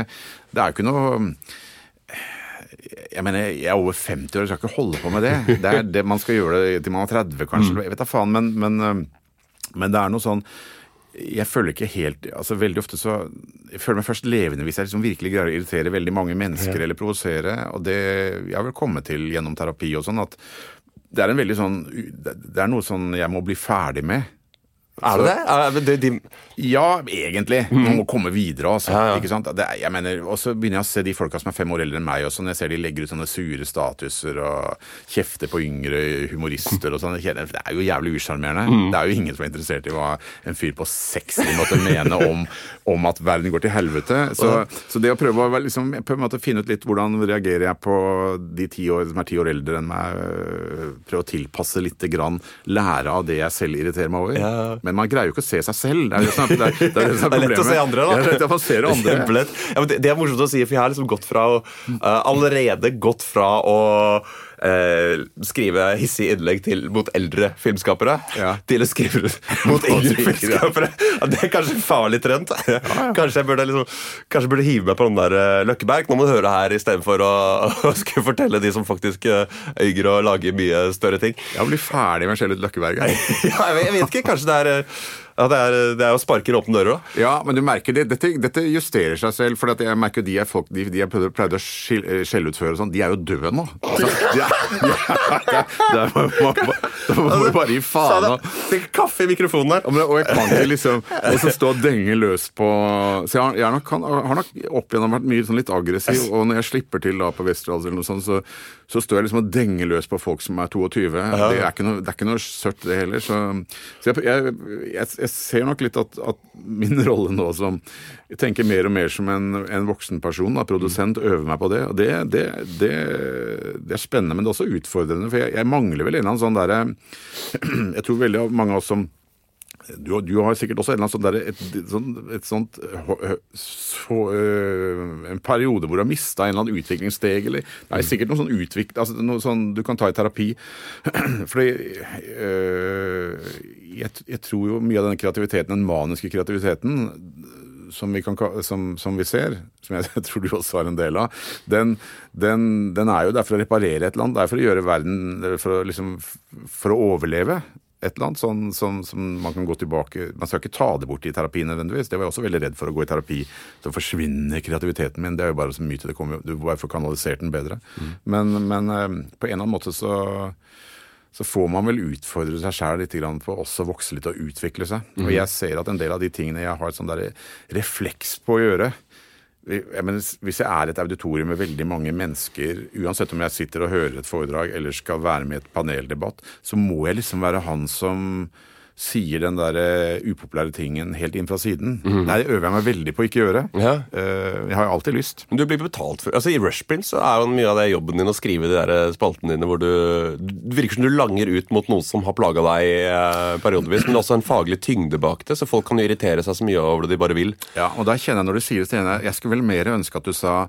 det er jo ikke noe jeg mener, jeg er over 50 år, jeg skal ikke holde på med det. Det er det Man skal gjøre det til man er 30, kanskje. Mm. Jeg vet da faen, men, men, men det er noe sånn jeg føler ikke helt altså Veldig ofte så Jeg føler meg først levende hvis jeg liksom virkelig greier å irritere veldig mange mennesker ja. eller provosere. Og det jeg har vel kommet til gjennom terapi og sånn, at det er en veldig sånn Det er noe sånn jeg må bli ferdig med.
Er det det? Er det
de... Ja, egentlig. Man mhm. må komme videre. Altså. Ja, ja. Ikke sant? Det, jeg mener, Og så begynner jeg å se de folka som er fem år eldre enn meg, også, når jeg ser de legger ut sånne sure statuser og kjefter på yngre humorister og sånn. Det er jo jævlig usjarmerende. Mm. Det er jo ingen som er interessert i hva en fyr på 60 måtte mene om, om, at verden går til helvete. Så, så det å prøve å liksom, på en måte finne ut litt hvordan reagerer jeg på de ti år, som er ti år eldre enn meg, prøve å tilpasse lite grann, lære av det jeg selv irriterer meg over. Ja. Men man greier jo ikke å se seg selv. Det er, det som er, det er, det er,
det er lett å se andre, da.
Ja, man ser andre.
Ja, det, er morsomt å si, for jeg har liksom gått fra å uh, Allerede gått fra å uh, skrive hissige innlegg til, mot eldre filmskapere ja. til å skrive mot yngre filmskapere. Ja, det er kanskje farlig trend. Kanskje jeg burde, liksom, kanskje burde hive meg på den der uh, Løkkeberg. Nå må du høre her istedenfor å, å skulle fortelle de som faktisk uh, øyer og lager mye større ting.
Ja, Bli ferdig med å Løkkeberg.
ja, jeg, jeg vet ikke. Kanskje det er ja, det er, det er jo sparker åpne dører, da.
Ja, men du merker det. Dette, dette justerer seg selv. For jeg merker de er folk de, de jeg pleide, å skjelle ut før, og sånn, de er jo døde nå. Altså, er, de er, da må du bare gi faen.
Fikk kaffe i mikrofonen her.
Og jeg kan ikke liksom Og så stå og denge løs på Så jeg jeg nok, har nok opp igjennom vært mye sånn litt aggressiv, og når jeg slipper til da på Westerdals eller noe sånt, så, så, står jeg liksom og denger løs på folk som er 22. Ja. Det, er ikke noe, det er noe søtt, det heller. Så, så jeg, jeg jeg ser nok litt at, at, min rolle nå som Jeg tenker mer og mer som en, en voksen person, da, produsent, øver meg på det. Og det, det, det, det, er spennende, men det er også utfordrende. For jeg, jeg mangler vel en eller annen sånn derre Jeg tror veldig mange av oss som du, du, har sikkert også en sånn der, et, sånn, et sånt så, øh, En periode hvor du har mista en eller annen utviklingssteg, eller Nei, sikkert noe sånn utvikling altså, noe sånn du kan ta i terapi. Fordi øh, jeg, jeg, tror jo mye av denne kreativiteten, den maniske kreativiteten, som vi, kan, som, som vi ser, som jeg tror du også har en del av, den, den, den, er jo der for å reparere et eller annet. Det er for å gjøre verden For å, liksom, for å overleve et eller annet sånn som, som, man kan gå tilbake Man skal ikke ta det bort i terapi nødvendigvis. Det var jeg også veldig redd for å gå i terapi. Så forsvinner kreativiteten min. Det er jo bare så mye til det kommer. Du bare får kanalisert den bedre. Mm. Men, men, eh, på en eller annen måte så, så får man vel utfordre seg sjæl litt på også vokse litt og utvikle seg. Mm. Og jeg ser at en del av de tingene jeg har et sånn refleks på å gjøre, jeg mener, hvis jeg er et auditorium med veldig mange mennesker, uansett om jeg sitter og hører et foredrag eller skal være med i et paneldebatt, så må jeg liksom være han som sier den der uh, upopulære tingen helt inn fra siden. Mm. Det øver jeg meg veldig på å ikke gjøre. Ja. Uh, jeg har jo alltid lyst.
Men du blir betalt for Altså I Rushprint så er jo mye av det jobben din å skrive de der spaltene dine hvor du Det virker som du langer ut mot noe som har plaga deg periodevis, men også en faglig tyngde bak det, så folk kan irritere seg så mye over det de bare vil.
Ja, og da kjenner jeg når du sier det til henne Jeg skulle vel mer ønske at du sa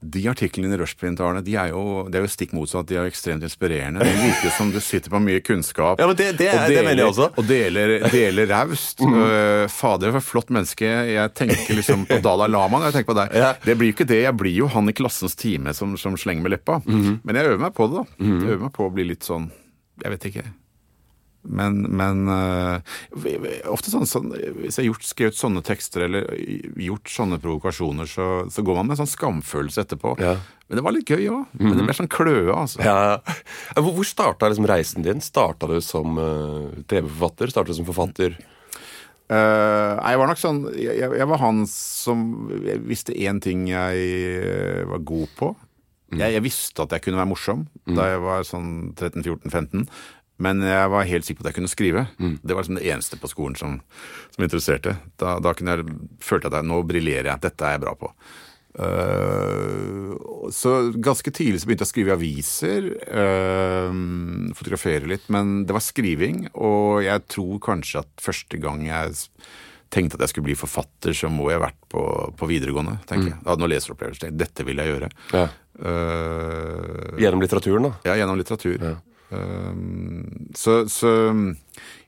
de artiklene i Rushprint-arene de er jo, det er jo stikk motsatt. De er jo ekstremt inspirerende. Det virker som du sitter på mye kunnskap.
Ja, men det, det, og deler, det også.
Og deler, deler raust. Mm. Uh, fader, for flott menneske. Jeg tenker liksom på Dalai Lama når jeg tenker på deg. Ja. Det blir jo ikke det. Jeg blir jo han i klassens time som, som slenger med leppa. Mm. Men jeg øver meg på det, da. Mm. Jeg øver meg på å bli litt sånn Jeg vet ikke. Men, men uh, ofte sånn, sånn, Hvis jeg har gjort, skrevet sånne tekster eller gjort sånne provokasjoner, så, så går man med en sånn skamfølelse etterpå. Ja. Men det var litt gøy òg. Mm -hmm. Men det mhm. ble sånn kløe, altså.
Ja. Hvor, hvor starta liksom reisen din? Starta du som uh, TV-forfatter? Starta du som forfatter?
Uh, jeg var nok sånn jeg, jeg, var han som jeg visste én ting jeg var god på. Mm. Jeg, jeg, visste at jeg kunne være morsom mm. da jeg var sånn 13-14-15. Men jeg var helt sikker på at jeg kunne skrive. Mm. Det var liksom det eneste på skolen som, som interesserte. Da, da kunne jeg følte at jeg, nå briljerer jeg. Dette er jeg bra på. Uh, så ganske tidlig så begynte jeg å skrive i aviser. Uh, fotografere litt. Men det var skriving, og jeg tror kanskje at første gang jeg tenkte at jeg skulle bli forfatter, så må jeg ha vært på, på videregående. tenker mm. jeg. Jeg hadde noen leseropplevelser. Dette vil jeg gjøre. Ja.
Uh, gjennom litteraturen, da?
Ja, gjennom litteratur. Ja. Ehm, så, så,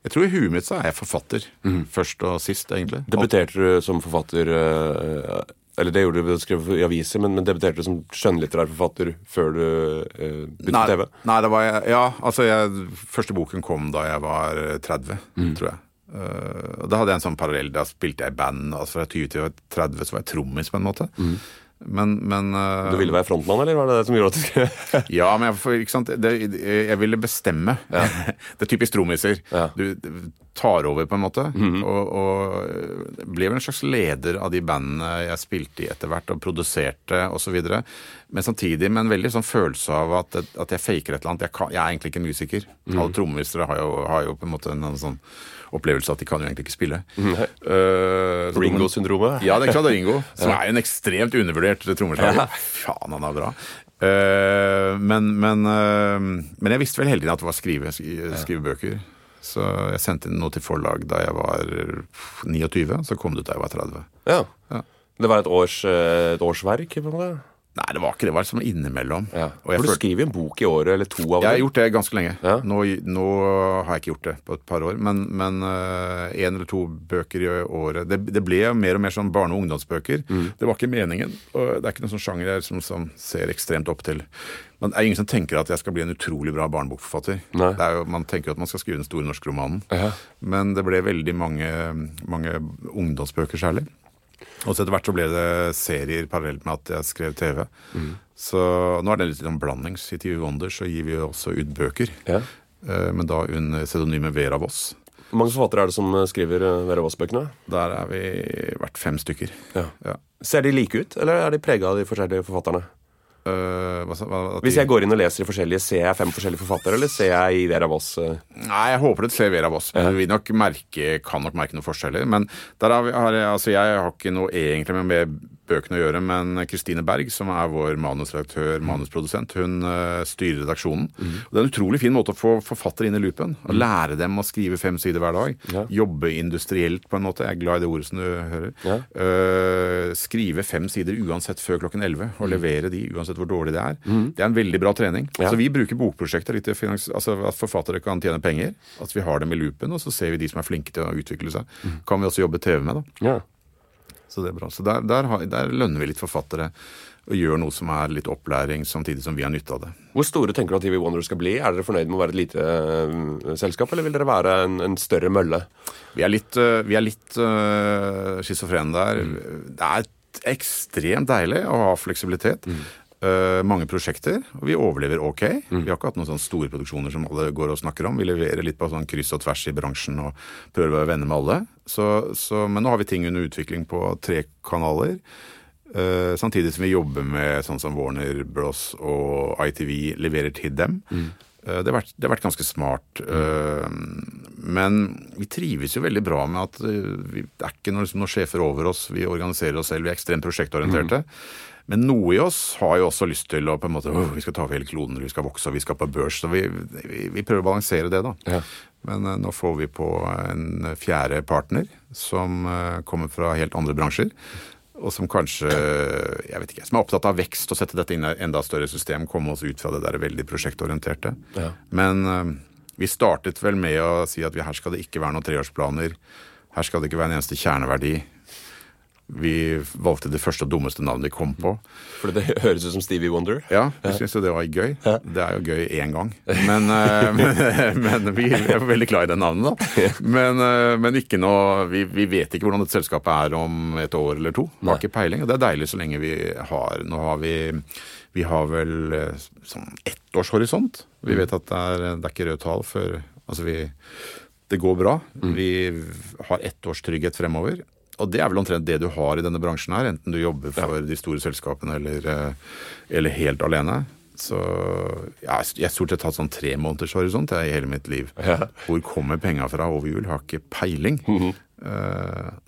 jeg tror i huet mitt så er jeg forfatter. Mm. Først og sist, egentlig.
Debuterte du som forfatter eh, Eller det gjorde du ved å skrive i aviser, men, men debuterte du som skjønnlitterær forfatter før du uh, begynte på TV?
Nei, det var jeg, ja, altså jeg, Første boken kom da jeg var 30, mm. tror jeg. Uh, da hadde jeg en sånn parallell. Da spilte jeg i band. altså Fra 20 til 30 så var jeg trommis, på en måte. Mm. Men, men
uh, Du ville være frontmann, eller var det det som gjorde at du skulle
Ja, men jeg, ikke sant? Det, jeg ville bestemme. Ja. det er typisk trommiser. Ja. Du tar over, på en måte. Mm -hmm. Og, og ble vel en slags leder av de bandene jeg spilte i etter hvert, og produserte osv. Men samtidig med en veldig sånn følelse av at, at jeg faker et eller annet. Jeg, kan, jeg er egentlig ikke musiker. Mm. Alle trommisere har, har, jo på en måte en sånn opplevelse at de kan jo egentlig ikke spille.
Uh, Ringo-syndromet?
Ja, det er klart Ringo. Som er en ekstremt undervurdert trommeslager. Ja. Faen, han er bra. Uh, men, men, uh, men, jeg visste vel hele tiden at det var skrive, skrive bøker. Så jeg sendte inn noe til forlag da jeg var 29, så kom det ut da jeg var 30.
Ja. ja. Det var et, års, et årsverk? på en måte?
Nei, det var ikke det. Det var liksom innimellom. Ja.
For du skriver en bok i året, eller to av
dem? Jeg har gjort det ganske lenge. Ja. Nå, nå, har jeg ikke gjort det på et par år, men, én uh, en eller to bøker i året. Det, det, ble mer og mer sånn barne- og ungdomsbøker. Mm. Det var ikke meningen. og Det er ikke noen sånn sjanger jeg som, som ser ekstremt opp til. Men det er ingen som tenker at jeg skal bli en utrolig bra barnebokforfatter. Jo, man tenker at man skal skrive den store norske romanen. Ja. Men det ble veldig mange, mange ungdomsbøker særlig. Og så etter hvert så ble det serier parallelt med at jeg skrev TV. Mm. Så nå er det litt sånn blandings. I TV Wonder så gir vi også ut bøker. Ja. Eh, men da under pseudonymet Vera Voss.
Hvor mange forfattere er det som skriver eh, Vera Voss-bøkene?
Der er vi vært fem stykker. Ja.
Ja. Ser de like ut, eller er de prega av de forskjellige forfatterne? Uh, Hvis jeg går inn og leser i forskjellige, ser jeg fem forskjellige forfattere, eller ser jeg i Vera Voss? Uh?
Nei, jeg håper du ser Vera Voss. Men ja. vi nok merke, kan nok merke noen forskjeller. Men der har, vi, har jeg, altså jeg har ikke noe egentlig med bøkene å gjøre, men Kristine Berg, som er vår manusredaktør, manusprodusent, hun uh, styrer redaksjonen. Mm. Det er en utrolig fin måte å få forfattere inn i loopen. Å mm. lære dem å skrive fem sider hver dag. Ja. Jobbe industrielt, på en måte. Jeg er glad i det ordet som du hører. Ja. Uh, skrive fem sider uansett før klokken elleve, og mm. levere de uansett hvor dårlig det er. Mm. Det er en veldig bra trening. Ja. Så vi bruker bokprosjekter litt til altså at forfattere kan tjene penger. At vi har dem i loopen, og så ser vi de som er flinke til å utvikle seg. Mm. Kan vi også jobbe TV med, da. Ja. Så det er bra. Så der, der, har, der lønner vi litt forfattere og gjør noe som er litt opplæring, samtidig som vi har nytte av det.
Hvor store tenker du at TV Wonder skal bli? Er dere fornøyd med å være et lite uh, selskap, eller vil dere være en, en større mølle?
Vi er litt, uh, vi er litt uh, schizofrene der. Mm. Det er ekstremt deilig å ha fleksibilitet. Mm. Uh, mange prosjekter, og vi overlever ok. Mm. Vi har ikke hatt noen sånne store produksjoner som alle går og snakker om. Vi leverer litt på sånn kryss og tvers i bransjen og prøver å være venner med alle. Så, så, men nå har vi ting under utvikling på tre kanaler. Uh, samtidig som vi jobber med sånn som Warner Bros og ITV leverer til dem. Mm. Uh, det, har vært, det, har vært, ganske smart. Mm. Men vi trives jo veldig bra med at vi, det er ikke noen, liksom, noen sjefer over oss. Vi organiserer oss selv, vi er ekstremt prosjektorienterte. Mm. Men noe i oss har jo også lyst til å på en måte, vi skal ta over hele kloden, vi skal vokse, vi skal på børs. Så vi, vi, vi prøver å balansere det, da. Ja. Men uh, nå får vi på en fjerde partner som uh, kommer fra helt andre bransjer. Og som kanskje jeg vet ikke, som er opptatt av vekst og sette dette inn i et enda større system. Komme oss ut fra det der veldig prosjektorienterte. Ja. Men uh, vi startet vel med å si at vi, her skal det ikke være noen treårsplaner. Her skal det ikke være en eneste kjerneverdi. Vi valgte det første og dummeste navnet vi kom på.
For det høres ut som Stevie Wonder?
Ja, vi syntes jo det var gøy. Det er jo gøy én gang. Men, eh, men, men, vi er veldig glad i det navnet, da. Men, eh, men ikke noe vi, vi, vet ikke hvordan dette selskapet er om et år eller to. Har ikke peiling. Og det er deilig så lenge vi har Nå har vi vi har vel eh, sånn ettårshorisont. Vi mm. vet at det er, det er ikke røde tall før Altså vi Det går bra. Mm. Vi har ett års trygghet fremover. Og det er vel omtrent det du har i denne bransjen her, enten du jobber for de store selskapene eller, eh, eller, helt alene. Så ja, jeg har stort sett hatt sånn tre måneders horisont i hele mitt liv. Ja. Hvor kommer penga fra over jul? Har ikke peiling. Mm -hmm.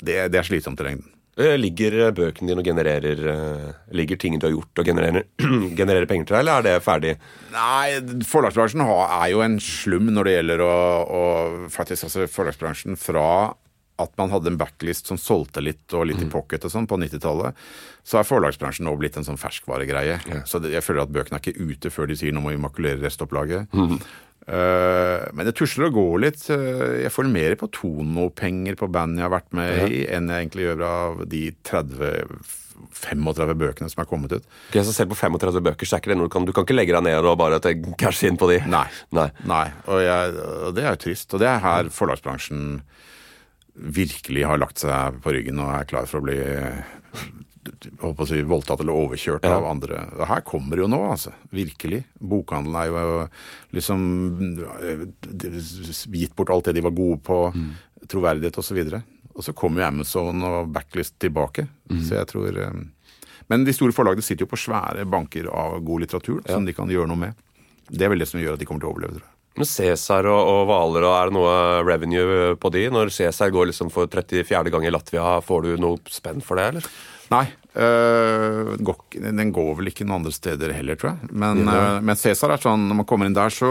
det, det, er slitsomt i lengden.
Eh, ligger bøkene dine og genererer Ligger ting du har gjort og genererer, genererer penger til deg, eller er det ferdig?
Nei, forlagsbransjen er jo en slum når det gjelder å, å faktisk altså Forlagsbransjen fra at man hadde en backlist som solgte litt og litt i mm. pocket og sånn på 90-tallet, så er forlagsbransjen nå blitt en sånn ferskvaregreie. Ja. Så det, jeg føler at bøkene er ikke ute før de sier nå må vi makulere restopplaget. Mm. Uh, men det tusler og går litt. Uh, jeg får mer på Tono-penger på band jeg har vært med ja. i, enn jeg egentlig gjør av de 30 35 bøkene som er kommet ut.
Okay, så Selv på 35 bøker så er ikke det noe du kan, du kan ikke legge deg ned og bare cashe inn på de?
Nei. Nei. Nei. Og, jeg, og, det er jo trist. Og det er her forlagsbransjen virkelig har lagt seg på ryggen og er klar for å bli å si, voldtatt eller overkjørt ja. av andre. Her kommer det jo nå, altså. Virkelig. Bokhandelen er jo liksom gitt bort alt det de var gode på. Mm. Troverdighet osv. Og, så og så kommer jo Amazon og Backlist tilbake. Mm. Så jeg tror eh, Men de store forlagene sitter jo på svære banker av god litteratur ja. som de kan gjøre noe med. Det er vel det som gjør at de kommer til å overleve. tror jeg.
Men Cæsar og, og Hvaler, er det noe revenue på de? Når Cæsar går liksom for 34. gang i Latvia, får du noe spenn for det, eller?
Nei. Øh, den går vel ikke noen andre steder heller, tror jeg. Men, ja. øh, men Cæsar er sånn, når man kommer inn der, så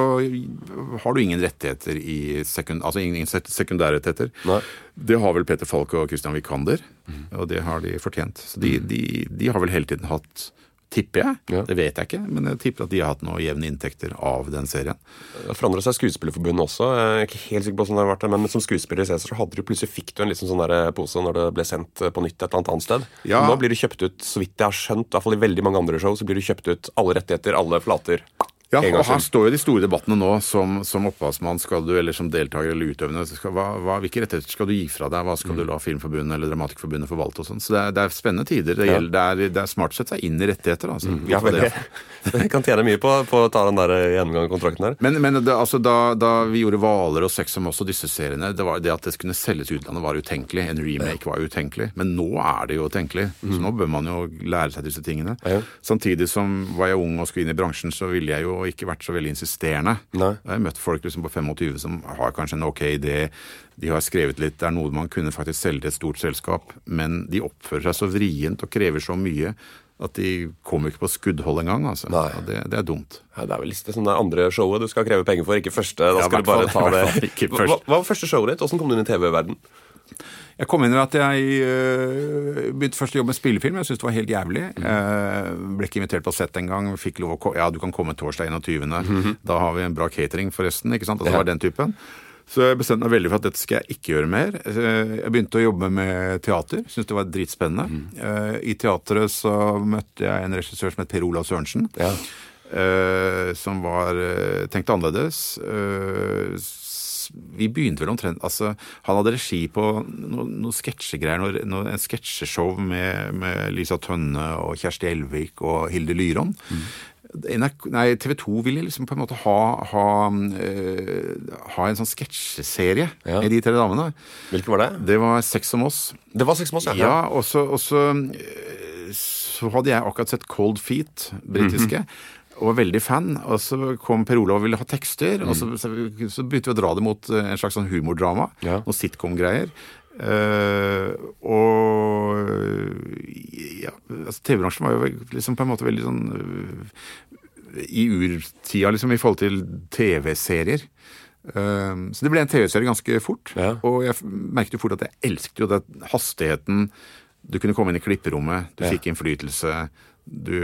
har du ingen rettigheter i sekund, Altså ingen sekundærrettigheter. Nei. Det har vel Peter Falk og Christian Vikander, mm. og det har de fortjent. Så de, de, de har vel hele tiden hatt Tipper jeg. Ja. Det vet jeg ikke, men jeg tipper at de har hatt noen jevne inntekter av den serien.
Det forandra seg Skuespillerforbundet også. Jeg er ikke helt sikker på hvordan det har vært det, men som skuespiller i Cæsar så hadde du plutselig fikk du en liksom sånn der pose når det ble sendt på nytt et eller annet annet sted. Ja. Nå blir du kjøpt ut, så vidt jeg har skjønt, i hvert fall i veldig mange andre show, så blir du kjøpt ut alle rettigheter, alle flater.
Ja, og her står jo de store debattene nå. Som, som opphavsmann skal du, eller som deltaker eller utøvende, skal, hva, hva, hvilke rettigheter skal du gi fra deg? Hva skal mm. du la Filmforbundet eller Dramatikerforbundet forvalte og sånn? Så det er, det er, spennende tider. Det, gjelder, det, er, det, er, smart å sette seg inn i rettigheter. Altså. Mm.
Ja, veldig. Det kan tjene mye på, på å ta den der gjennomgang av kontrakten her.
Men, men altså, da, da, vi gjorde Hvaler og Sex som også disse seriene, det var det at det kunne selges i utlandet var utenkelig. En remake var utenkelig. Men nå er det jo utenkelig. Mm. Så nå bør man jo lære seg disse tingene. Ja. Samtidig som var jeg ung og skulle inn i bransjen, så ville jeg jo ikke vært så veldig insisterende. Nei. Jeg har møtt folk liksom på 25 som har kanskje en ok idé. De har skrevet litt, det er noe man kunne faktisk selge til et stort selskap, men de oppfører seg så vrient og krever så mye at de kommer ikke på skuddhold engang. Altså. Det, det, er dumt.
Ja, det er vel liksom som det andre showet du skal kreve penger for, ikke første. Da skal ja, du bare ta det. Hva, hva var første showet ditt? Åssen kom du inn i TV-verden?
Jeg kom inn ved at jeg uh, begynte først å jobbe med spillefilm. Jeg syntes det var helt jævlig. Mm. Uh, ble ikke invitert på sett engang. Fikk lov å komme Ja, du kan komme torsdag 21. Mm -hmm. Da har vi en bra catering, forresten. ikke sant? Altså, ja. Var den typen. Så jeg bestemte meg veldig for at dette skal jeg ikke gjøre mer. Eh, jeg begynte å jobbe med teater. Syntes det var dritspennende. Mm. I teatret så møtte jeg en regissør som het Per Olav Sørensen. Ja. Som var tenkt annerledes vi begynte vel omtrent altså, Han hadde regi på noen noe sketsjegreier, noe, noe, en sketsjeshow med, med, Lisa Tønne og Kjersti Elvik og Hilde Lyron. Mm. Nei, TV 2 ville liksom på en måte ha, ha, uh, ha en sånn sketsjeserie ja. med de tre damene.
Hvilken var det?
Det var Sex om oss.
Det var Sex om oss,
ja. ja og så så hadde jeg akkurat sett Cold Feet, britiske. Mm -hmm og var veldig fan. Og så kom Per Olav og ville ha tekster, mm. og så, så, så, begynte vi å dra det mot en slags sånn humordrama. Ja. Noen sitcom-greier. Uh, og ja, altså TV-bransjen var jo liksom på en måte veldig sånn uh, I urtida, liksom, i forhold til TV-serier. Uh, så det ble en TV-serie ganske fort. Ja. Og jeg merket jo fort at jeg elsket jo den hastigheten. Du kunne komme inn i klipperommet, du ja. fikk innflytelse. Du,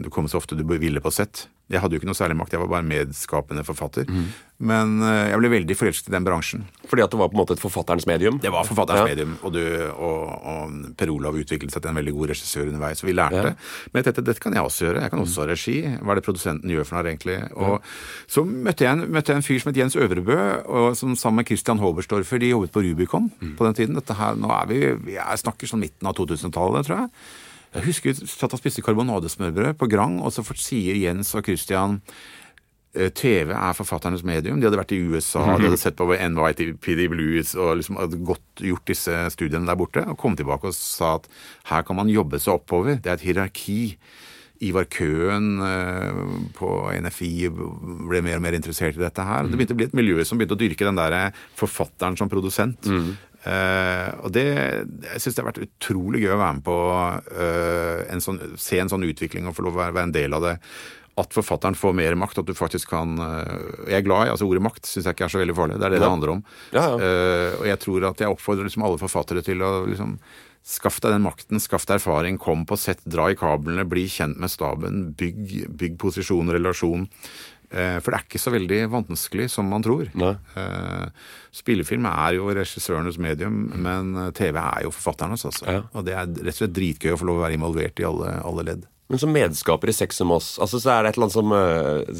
du kom så ofte du ville på sett. Jeg hadde jo ikke noe særlig makt, jeg var bare medskapende forfatter. Mm. Men uh, jeg ble veldig forelsket i den bransjen.
Fordi at det var på en måte et forfatterens medium?
Det var forfatterens ja. medium, og, du, og, og, Per Olav utviklet seg til en veldig god regissør underveis, og vi lærte. Ja. Men dette, dette, kan jeg også gjøre. Jeg kan også ha regi. Hva er det produsenten gjør for noe, egentlig? Og ja. Så møtte jeg, en, møtte jeg, en, fyr som het Jens Øvrebø, og som sammen med Christian Hoberstorfer, de jobbet på Rubicon mm. på den tiden. Her, nå er vi, Jeg snakker sånn midten av 2000-tallet, tror jeg. Jeg husker vi satt og spiste karbonadesmørbrød på Grang, og så sier Jens og Christian eh, TV er forfatternes medium. De hadde vært i USA, mm -hmm. de hadde sett på NYPD Blues og liksom hadde godt gjort disse studiene der borte. Og kom tilbake og sa at her kan man jobbe seg oppover. Det er et hierarki. Ivar Køen eh, på NFI ble mer og mer interessert i dette her. Det begynte å bli et miljø som begynte å dyrke den der forfatteren som produsent. Mm. Uh, og det, jeg syns det har vært utrolig gøy å være med på uh, en sånn, se en sånn utvikling og få lov å være, være, en del av det. At forfatteren får mer makt, at du faktisk kan uh, Jeg er glad i altså ordet makt, syns jeg ikke er så veldig farlig. Det er det ja. det handler om. Ja, ja. og jeg tror at jeg oppfordrer liksom alle forfattere til å liksom Skaff deg den makten, skaff deg erfaring, kom på sett, dra i kablene, bli kjent med staben, bygg, bygg posisjon, relasjon. Eh, for det er ikke så veldig vanskelig som man tror. Nei. Eh, spillefilm er jo regissørenes medium, men TV er jo forfatternes. Altså. Ja. Og det er rett og slett dritgøy å få lov å være involvert i alle, alle ledd.
Men som medskaper i Sex om oss altså, så er det et eller annet som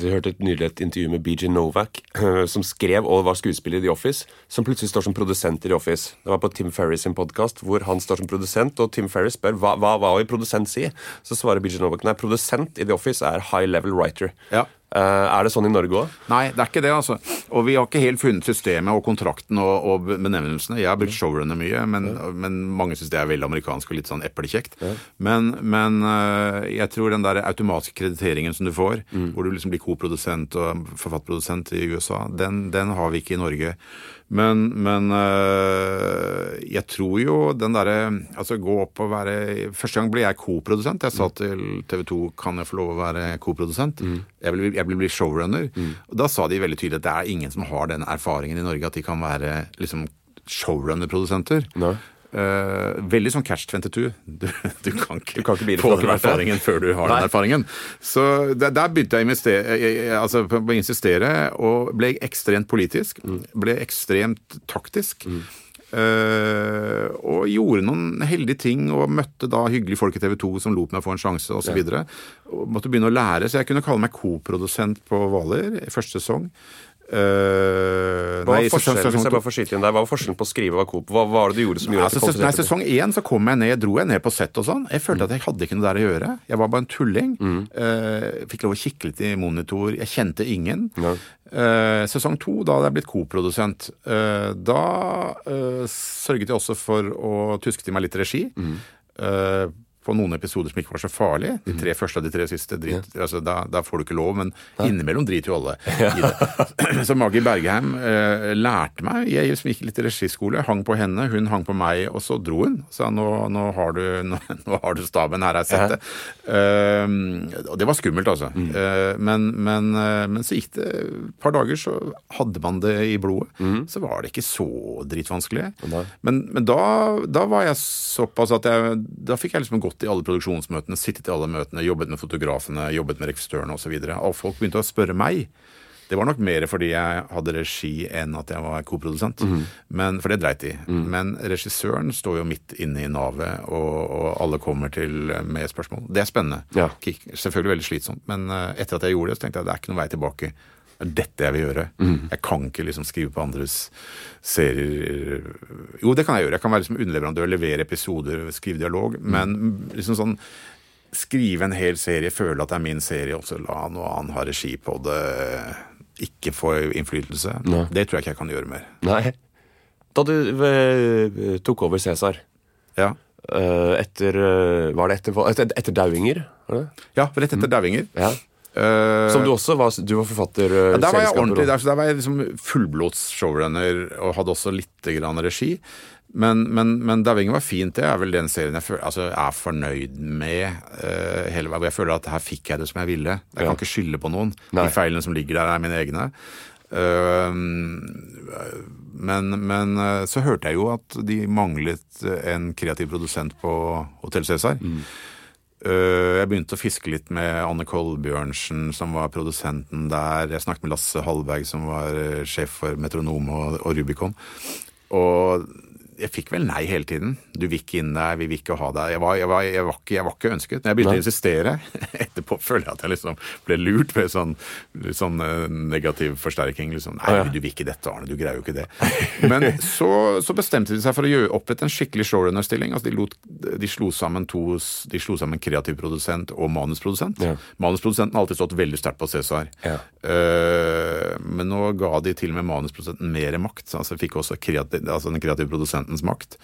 Vi hørte et nylig et intervju med BJ Novak, som skrev og var skuespiller i The Office, som plutselig står som produsent i The Office. Det var på Tim Ferris sin podkast, hvor han står som produsent, og Tim Ferris spør hva, hva, hva vil produsent si? Så svarer BJ Novak nei, produsent i The Office er high level writer. Ja. Uh, er det sånn i Norge òg?
Nei, det er ikke det. altså. Og vi har ikke helt funnet systemet og kontrakten og, og benevnelsene. Jeg har brukt showrunner mye, men, ja. men mange syns det er veldig amerikansk og litt sånn eplekjekt. Ja. Men, men uh, jeg tror den der automatiske krediteringen som du får, mm. hvor du liksom blir koprodusent og forfatterprodusent i USA, den, den har vi ikke i Norge. Men, men øh, jeg tror jo den derre Altså gå opp og være Første gang ble jeg koprodusent. Jeg sa mm. til TV 2 kan jeg få lov å være koprodusent. Mm. Jeg, vil, jeg vil bli showrunner. Mm. Og da sa de veldig tydelig at det er ingen som har den erfaringen i Norge at de kan være liksom showrunner-produsenter. Uh, veldig sånn catch 22. Du, du kan ikke, du kan ikke få den erfaringen før du har Nei. den erfaringen. Så der, der begynte jeg å jeg altså, på å insistere, og ble ekstremt politisk. Mm. Ble ekstremt taktisk. Mm. Uh, og gjorde noen heldige ting og møtte da hyggelige folk i TV 2 som lot meg få en sjanse osv. Ja. Måtte begynne å lære, så jeg kunne kalle meg koprodusent på Hvaler første sesong.
Uh, hva, nei, sesong, sesong, der, hva var forskjellen på å skrive og Coop? Hva var det du gjorde som gjorde
altså, at Nei, Sesong én så kom jeg ned, dro jeg ned på sett og sånn. Jeg følte mm. at jeg hadde ikke noe der å gjøre. Jeg var bare en tulling. Mm. Uh, fikk lov å kikke litt i monitor. Jeg kjente ingen. Ja. Uh, sesong to, da hadde jeg blitt koprodusent. Uh, da sørget jeg også for å tuske til meg litt regi. Mm på noen episoder som ikke var så farlige. De tre første av de tre siste. Drit, ja. altså, da, da, får du ikke lov, men ja. innimellom driter jo alle i det. Så Maggie Bergheim eh, lærte meg Jeg som gikk litt i regiskole, hang på henne, hun hang på meg, og så dro hun. Sa nå, nå, har, du, nå, nå har du staben, her har jeg sett det. Ja. Uh, og det var skummelt, altså. Mm. Uh, men, men, uh, men, så gikk det et par dager, så hadde man det i blodet. Mm. Så var det ikke så dritvanskelig. Men, men da, da, var jeg såpass at jeg Da fikk jeg liksom en godt gått i alle produksjonsmøtene, sittet i alle møtene, jobbet med fotografene, jobbet med rekvisitørene osv. Folk begynte å spørre meg. Det var nok mer fordi jeg hadde regi enn at jeg var koprodusent. Mm. For det dreit de. Mm. Men regissøren står jo midt inne i navet, og, og, alle kommer til med spørsmål. Det er spennende. Ja. Selvfølgelig veldig slitsomt. Men uh, etter at jeg gjorde det, så tenkte jeg at det er ikke noen vei tilbake. Det er dette jeg vil gjøre. Mm. Jeg kan ikke liksom skrive på andres serier Jo, det kan jeg gjøre. Jeg kan være liksom underleverandør, levere episoder, skrive dialog. Mm. Men liksom sånn skrive en hel serie, føle at det er min serie, og så la noe annet ha regi på det, ikke få innflytelse, Nei. det tror jeg ikke jeg kan gjøre mer.
Nei. Da du eh, tok over Cæsar, ja. uh, etter Var det etter, etter, etter Dauinger?
Ja, rett etter mm. Dauinger.
Ja. Uh, Som du også var, du var forfatter?
Ja, der var jeg ordentlig, der, der var jeg liksom fullblods showrunner og hadde også litt grann regi. Men, men, men Dauinger var fint. Det er vel den serien jeg føler, altså, er fornøyd med. Uh, hele, jeg føler at her fikk jeg det som jeg ville. Jeg ja. kan ikke skylde på noen. Nei. De feilene som ligger der, er mine egne. Uh, men, men, så hørte jeg jo at de manglet en kreativ produsent på Hotell Cæsar. Mm. Uh, jeg begynte å fiske litt med Anne Kolbjørnsen, som var produsenten der. Jeg snakket med Lasse Hallberg, som var sjef for Metronom og, og Rubicon. Og jeg fikk vel nei hele tiden. Du vil ikke inn der, vi vil ikke ha deg. Jeg var, jeg var, jeg var, ikke, jeg var ikke, ønsket. Men jeg begynte nei. å insistere. Etterpå føler jeg at jeg liksom ble lurt med sånn, sånn uh, negativ forsterking. Liksom. Nei, du vil ikke dette, Arne. Du greier jo ikke det. Men så, så bestemte de seg for å gjøre opprette en skikkelig showrunner-stilling. Altså, de, de, slo sammen to De slo sammen kreativ produsent og manusprodusent. Ja. Manusprodusenten har alltid stått veldig sterkt på Cæsar. Ja. Uh, men nå ga de til og med manusprodusenten mer makt. Altså fikk også kreativ, altså den kreative produsenten produsentens makt.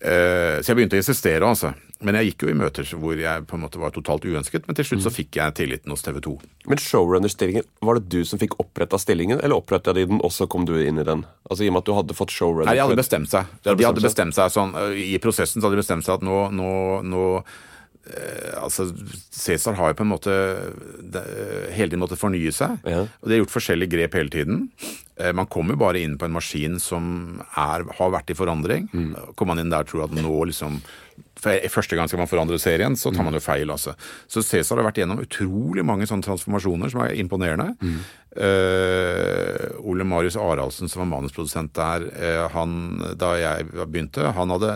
Eh, så jeg begynte å insistere, altså. Men jeg gikk jo i møter hvor jeg på en måte var totalt uønsket. Men til slutt så mm. fikk jeg tilliten hos TV 2.
Men showrunner-stillingen, var det du som fikk oppretta stillingen, eller oppretta de den, og så kom du inn i den? Altså I og med at du hadde fått showrunner
Nei, de hadde bestemt seg. De hadde bestemt, seg sånn, I prosessen så hadde de bestemt seg at nå, nå, nå Eh, altså, Cæsar har jo på en måte hele tiden måttet fornye seg. Ja. Og de har gjort forskjellige grep hele tiden. Eh, man kommer jo bare inn på en maskin som er, har vært i forandring. Mm. Kommer man inn der og tror at nå liksom for Første gang skal man forandre serien, så tar man jo feil. altså. Så Cæsar har vært gjennom utrolig mange sånne transformasjoner som er imponerende. Mm. Uh, Ole Marius Araldsen, som var manusprodusent der, uh, han, da jeg begynte, han hadde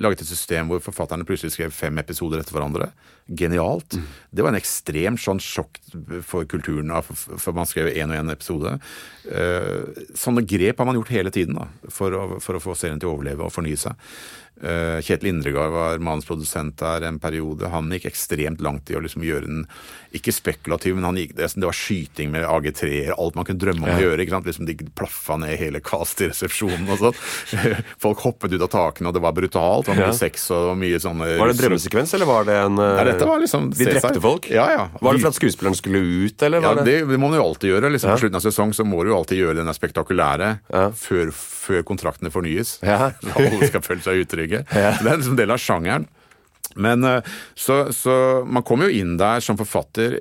laget et system hvor forfatterne plutselig skrev fem episoder etter hverandre. Genialt. Mm. Det var en ekstremt sånn sjokk for kulturen, for man skrev én og én episode. Uh, sånne grep har man gjort hele tiden da, for å, for å få serien til å overleve og fornye seg. Eh, Kjetil Indregard var manusprodusent der en periode. Han gikk ekstremt langt i å liksom gjøre den ikke spekulativ, men gikk, det, var skyting med AG3-er, alt man kunne drømme om ja. å gjøre. ikke sant? Liksom De plaffa ned hele cast i resepsjonen og sånn. Folk hoppet ut av takene, og det var brutalt. Det var mye sex og mye sånne
Var det en drømmesekvens, eller var det en
ja, dette var liksom
De drepte folk?
Ja, ja.
Var det for at skuespilleren skulle ut, eller?
ja, det? det, må man jo alltid gjøre. liksom På slutten av sesong så må du jo alltid gjøre den spektakulære før, før kontraktene fornyes. Ja. Alle skal føle seg utrygge. Det er liksom del av sjangeren. Men eh, så, så, man kommer jo inn der som forfatter.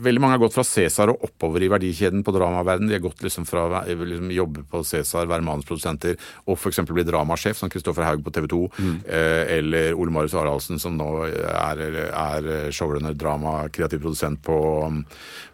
Veldig mange har gått fra Cæsar og oppover i verdikjeden på dramaverden. De har gått liksom fra å liksom, jobbe på Cæsar, være manusprodusenter, og f.eks. bli dramasjef, som Kristoffer Haug på TV 2. Mm. Eh, eller Ole Marius Haraldsen, som nå er, er showrunner, drama, kreativ produsent på,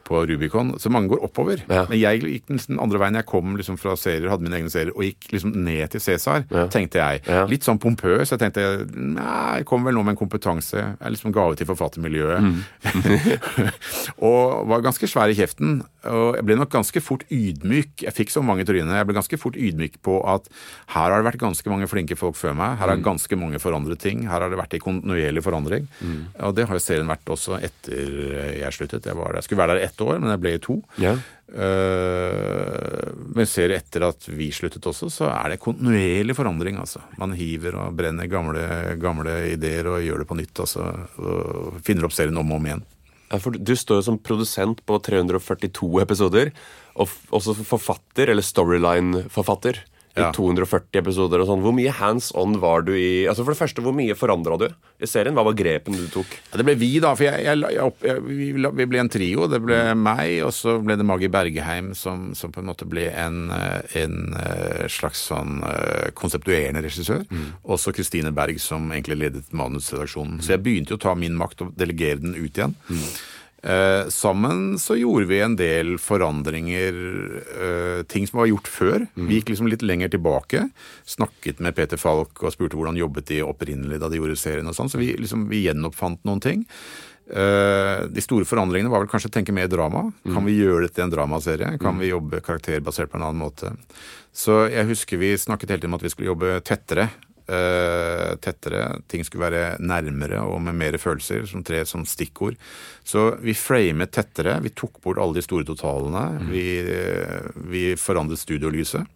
på Rubicon. Så mange går oppover. Ja. Men jeg gikk den andre veien. Jeg kom liksom fra serier, hadde mine egne serier, og gikk liksom ned til Cæsar, ja. tenkte jeg. Ja. Litt sånn pompøs. Jeg tenkte nei, jeg kom vel nå med en kompetanse. Jeg liksom gave til forfattermiljøet. Mm. og var ganske svær i kjeften. Og jeg ble nok ganske fort ydmyk. Jeg fikk så mange tryner. Jeg ble ganske fort ydmyk på at her har det vært ganske mange flinke folk før meg. Her har mm. ganske mange forandret ting. Her har det vært i kontinuerlig forandring. Mm. Og det har jo serien vært også etter jeg sluttet. Jeg, jeg skulle være der ett år, men jeg ble i to. Ja. Uh, men ser etter at vi sluttet også, så er det kontinuerlig forandring. altså. Man hiver og brenner gamle, gamle ideer og gjør det på nytt. altså, og Finner opp serien om og om igjen.
For du står jo som produsent på 342 episoder, og også forfatter, eller storyline-forfatter ja. i 240 episoder og sånn. Hvor mye hands on var du i Altså For det første, hvor mye forandra du i serien? Hva var grepen du tok?
Ja, det ble vi, da. For jeg, jeg, jeg, vi, vi, ble en trio. Det ble mm. meg, og så ble det Magi Bergeheim, som, som på en måte ble en, eh, en eh, slags sånn eh, konseptuerende regissør. Mm. Også Kristine Berg, som egentlig ledet manusredaksjonen. Mm. Så jeg begynte jo å ta min makt og delegere den ut igjen. Mm. Eh, sammen så gjorde vi en del forandringer, eh, ting som var gjort før. Mm. Vi gikk liksom litt lenger tilbake. Snakket med Peter Falk og spurte hvordan jobbet de opprinnelig da de gjorde serien og sånn. Så vi, liksom, vi gjenoppfant noen ting. Uh, de store forandringene var vel kanskje å tenke mer drama. Mm. Kan vi gjøre dette til en dramaserie? Kan mm. vi jobbe karakterbasert på en annen måte? Så jeg husker vi snakket hele tiden om at vi skulle jobbe tettere tettere. Ting skulle være nærmere og med mer følelser, som tre som stikkord. Så vi framet tettere. Vi tok bort alle de store totalene. Mm. Vi, uh, vi forandret studiolyset.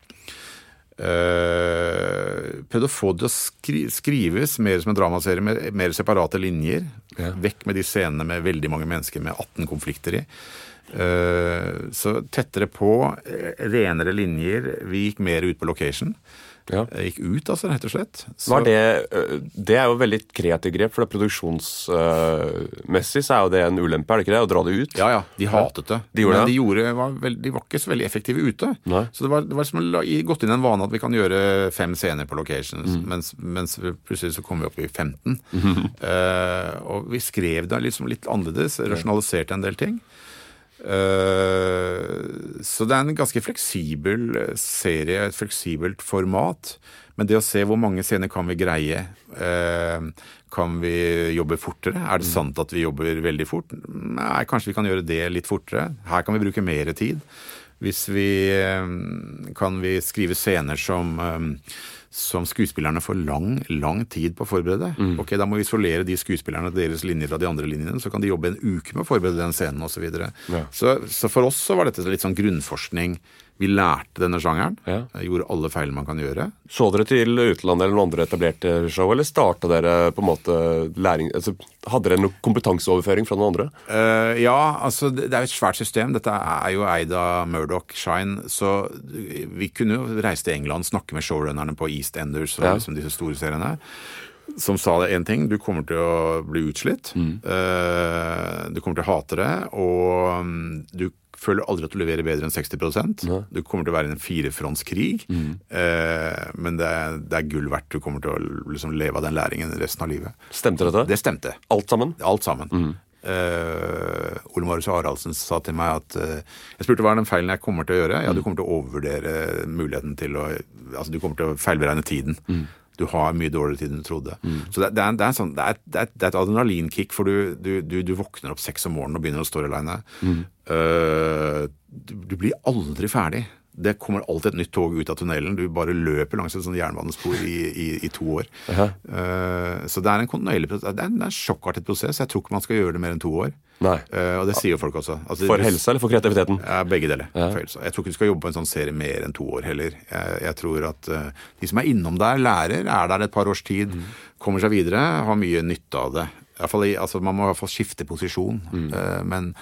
Uh, prøvde å få det å skri skrives mer som en dramaserie med mer separate linjer. Ja. Vekk med de scenene med veldig mange mennesker med 18 konflikter i. Uh, så tettere på, renere linjer. Vi gikk mer ut på location. Ja. Gikk ut, altså, rett og slett.
Så... Det, det, er jo veldig kreativt grep, for det produksjonsmessig så er jo det en ulempe, er det ikke det? Å dra det ut?
Ja, ja. De hatet det. De Men de, gjorde, var veld, de, var ikke så veldig effektive ute. Nei. Så det var, det var som å gått inn en vane at vi kan gjøre fem scener på locations, mm. mens, mens, plutselig så kom vi opp i 15. Mm. Uh, og vi skrev det liksom litt annerledes, rasjonaliserte en del ting. Eh, så det er en ganske fleksibel eh, serie, et fleksibelt format. Men det å se hvor mange scener kan vi greie eh, Kan vi jobbe fortere? Er det mm. sant at vi jobber veldig fort? Nei, kanskje vi kan gjøre det litt fortere. Her kan vi bruke mer tid. Hvis vi Kan vi skrive scener som som skuespillerne får lang, lang tid på å forberede. Mm. Ok, Da må vi isolere de skuespillerne deres linjer fra de andre linjene. Så kan de jobbe en uke med å forberede den scenen osv. Så, videre. ja. så Så for oss så var dette litt sånn grunnforskning. Vi lærte denne sjangeren. Ja. Gjorde alle feil man kan gjøre.
Så dere til utlandet eller noen andre etablerte show, eller starta dere på en måte læring altså, Hadde dere noe kompetanseoverføring fra noen andre?
Uh, ja, altså det er jo et svært system. Dette er jo eid av Murdoch Shine. Så vi kunne jo reise til England, snakke med showrunnerne på East Enders og ja. liksom disse store seriene som sa det én ting du kommer til å bli utslitt. Mm. Uh, du kommer til å hate det, og um, du føler aldri at du leverer bedre enn 60 Nei. Du kommer til å være i en firefrontskrig, mm. eh, men det er, det er, gull verdt. Du kommer til å liksom, leve av den læringen resten av livet.
Stemte dette?
Det stemte.
Alt sammen?
Alt sammen. Mm. Uh, Ole Marius Haraldsen sa til meg at uh, Jeg spurte hva er den feilen jeg kommer til å gjøre. Ja, du mm. kommer til å overvurdere muligheten til å Altså, du kommer til å feilberegne tiden. Mm. Du har mye dårligere tid enn du trodde. Mm. Så det, det, er, det, er sånn, det, er, det, er, et adrenalinkick, for du, du, du, du, våkner opp seks om morgenen og begynner å stå aleine. Mm. Uh, du, blir aldri ferdig. Det kommer alltid et nytt tog ut av tunnelen. Du bare løper langs et sånt jernbanespor i, i, i to år. Uh -huh. uh, så det er en kontinuerlig prosess. Det er en, en sjokkartet prosess. Jeg tror ikke man skal gjøre det mer enn to år. Uh, og det sier jo folk også.
Altså, for helse eller for kreativiteten?
Ja, Begge deler. Ja. Jeg tror ikke du skal jobbe på en sånn serie mer enn to år heller. Jeg, jeg tror at uh, de som er innom der, lærer, er der et par års tid, mm. kommer seg videre, har mye nytte av det. I fall, altså, man må i hvert fall skifte posisjon. Mm. Men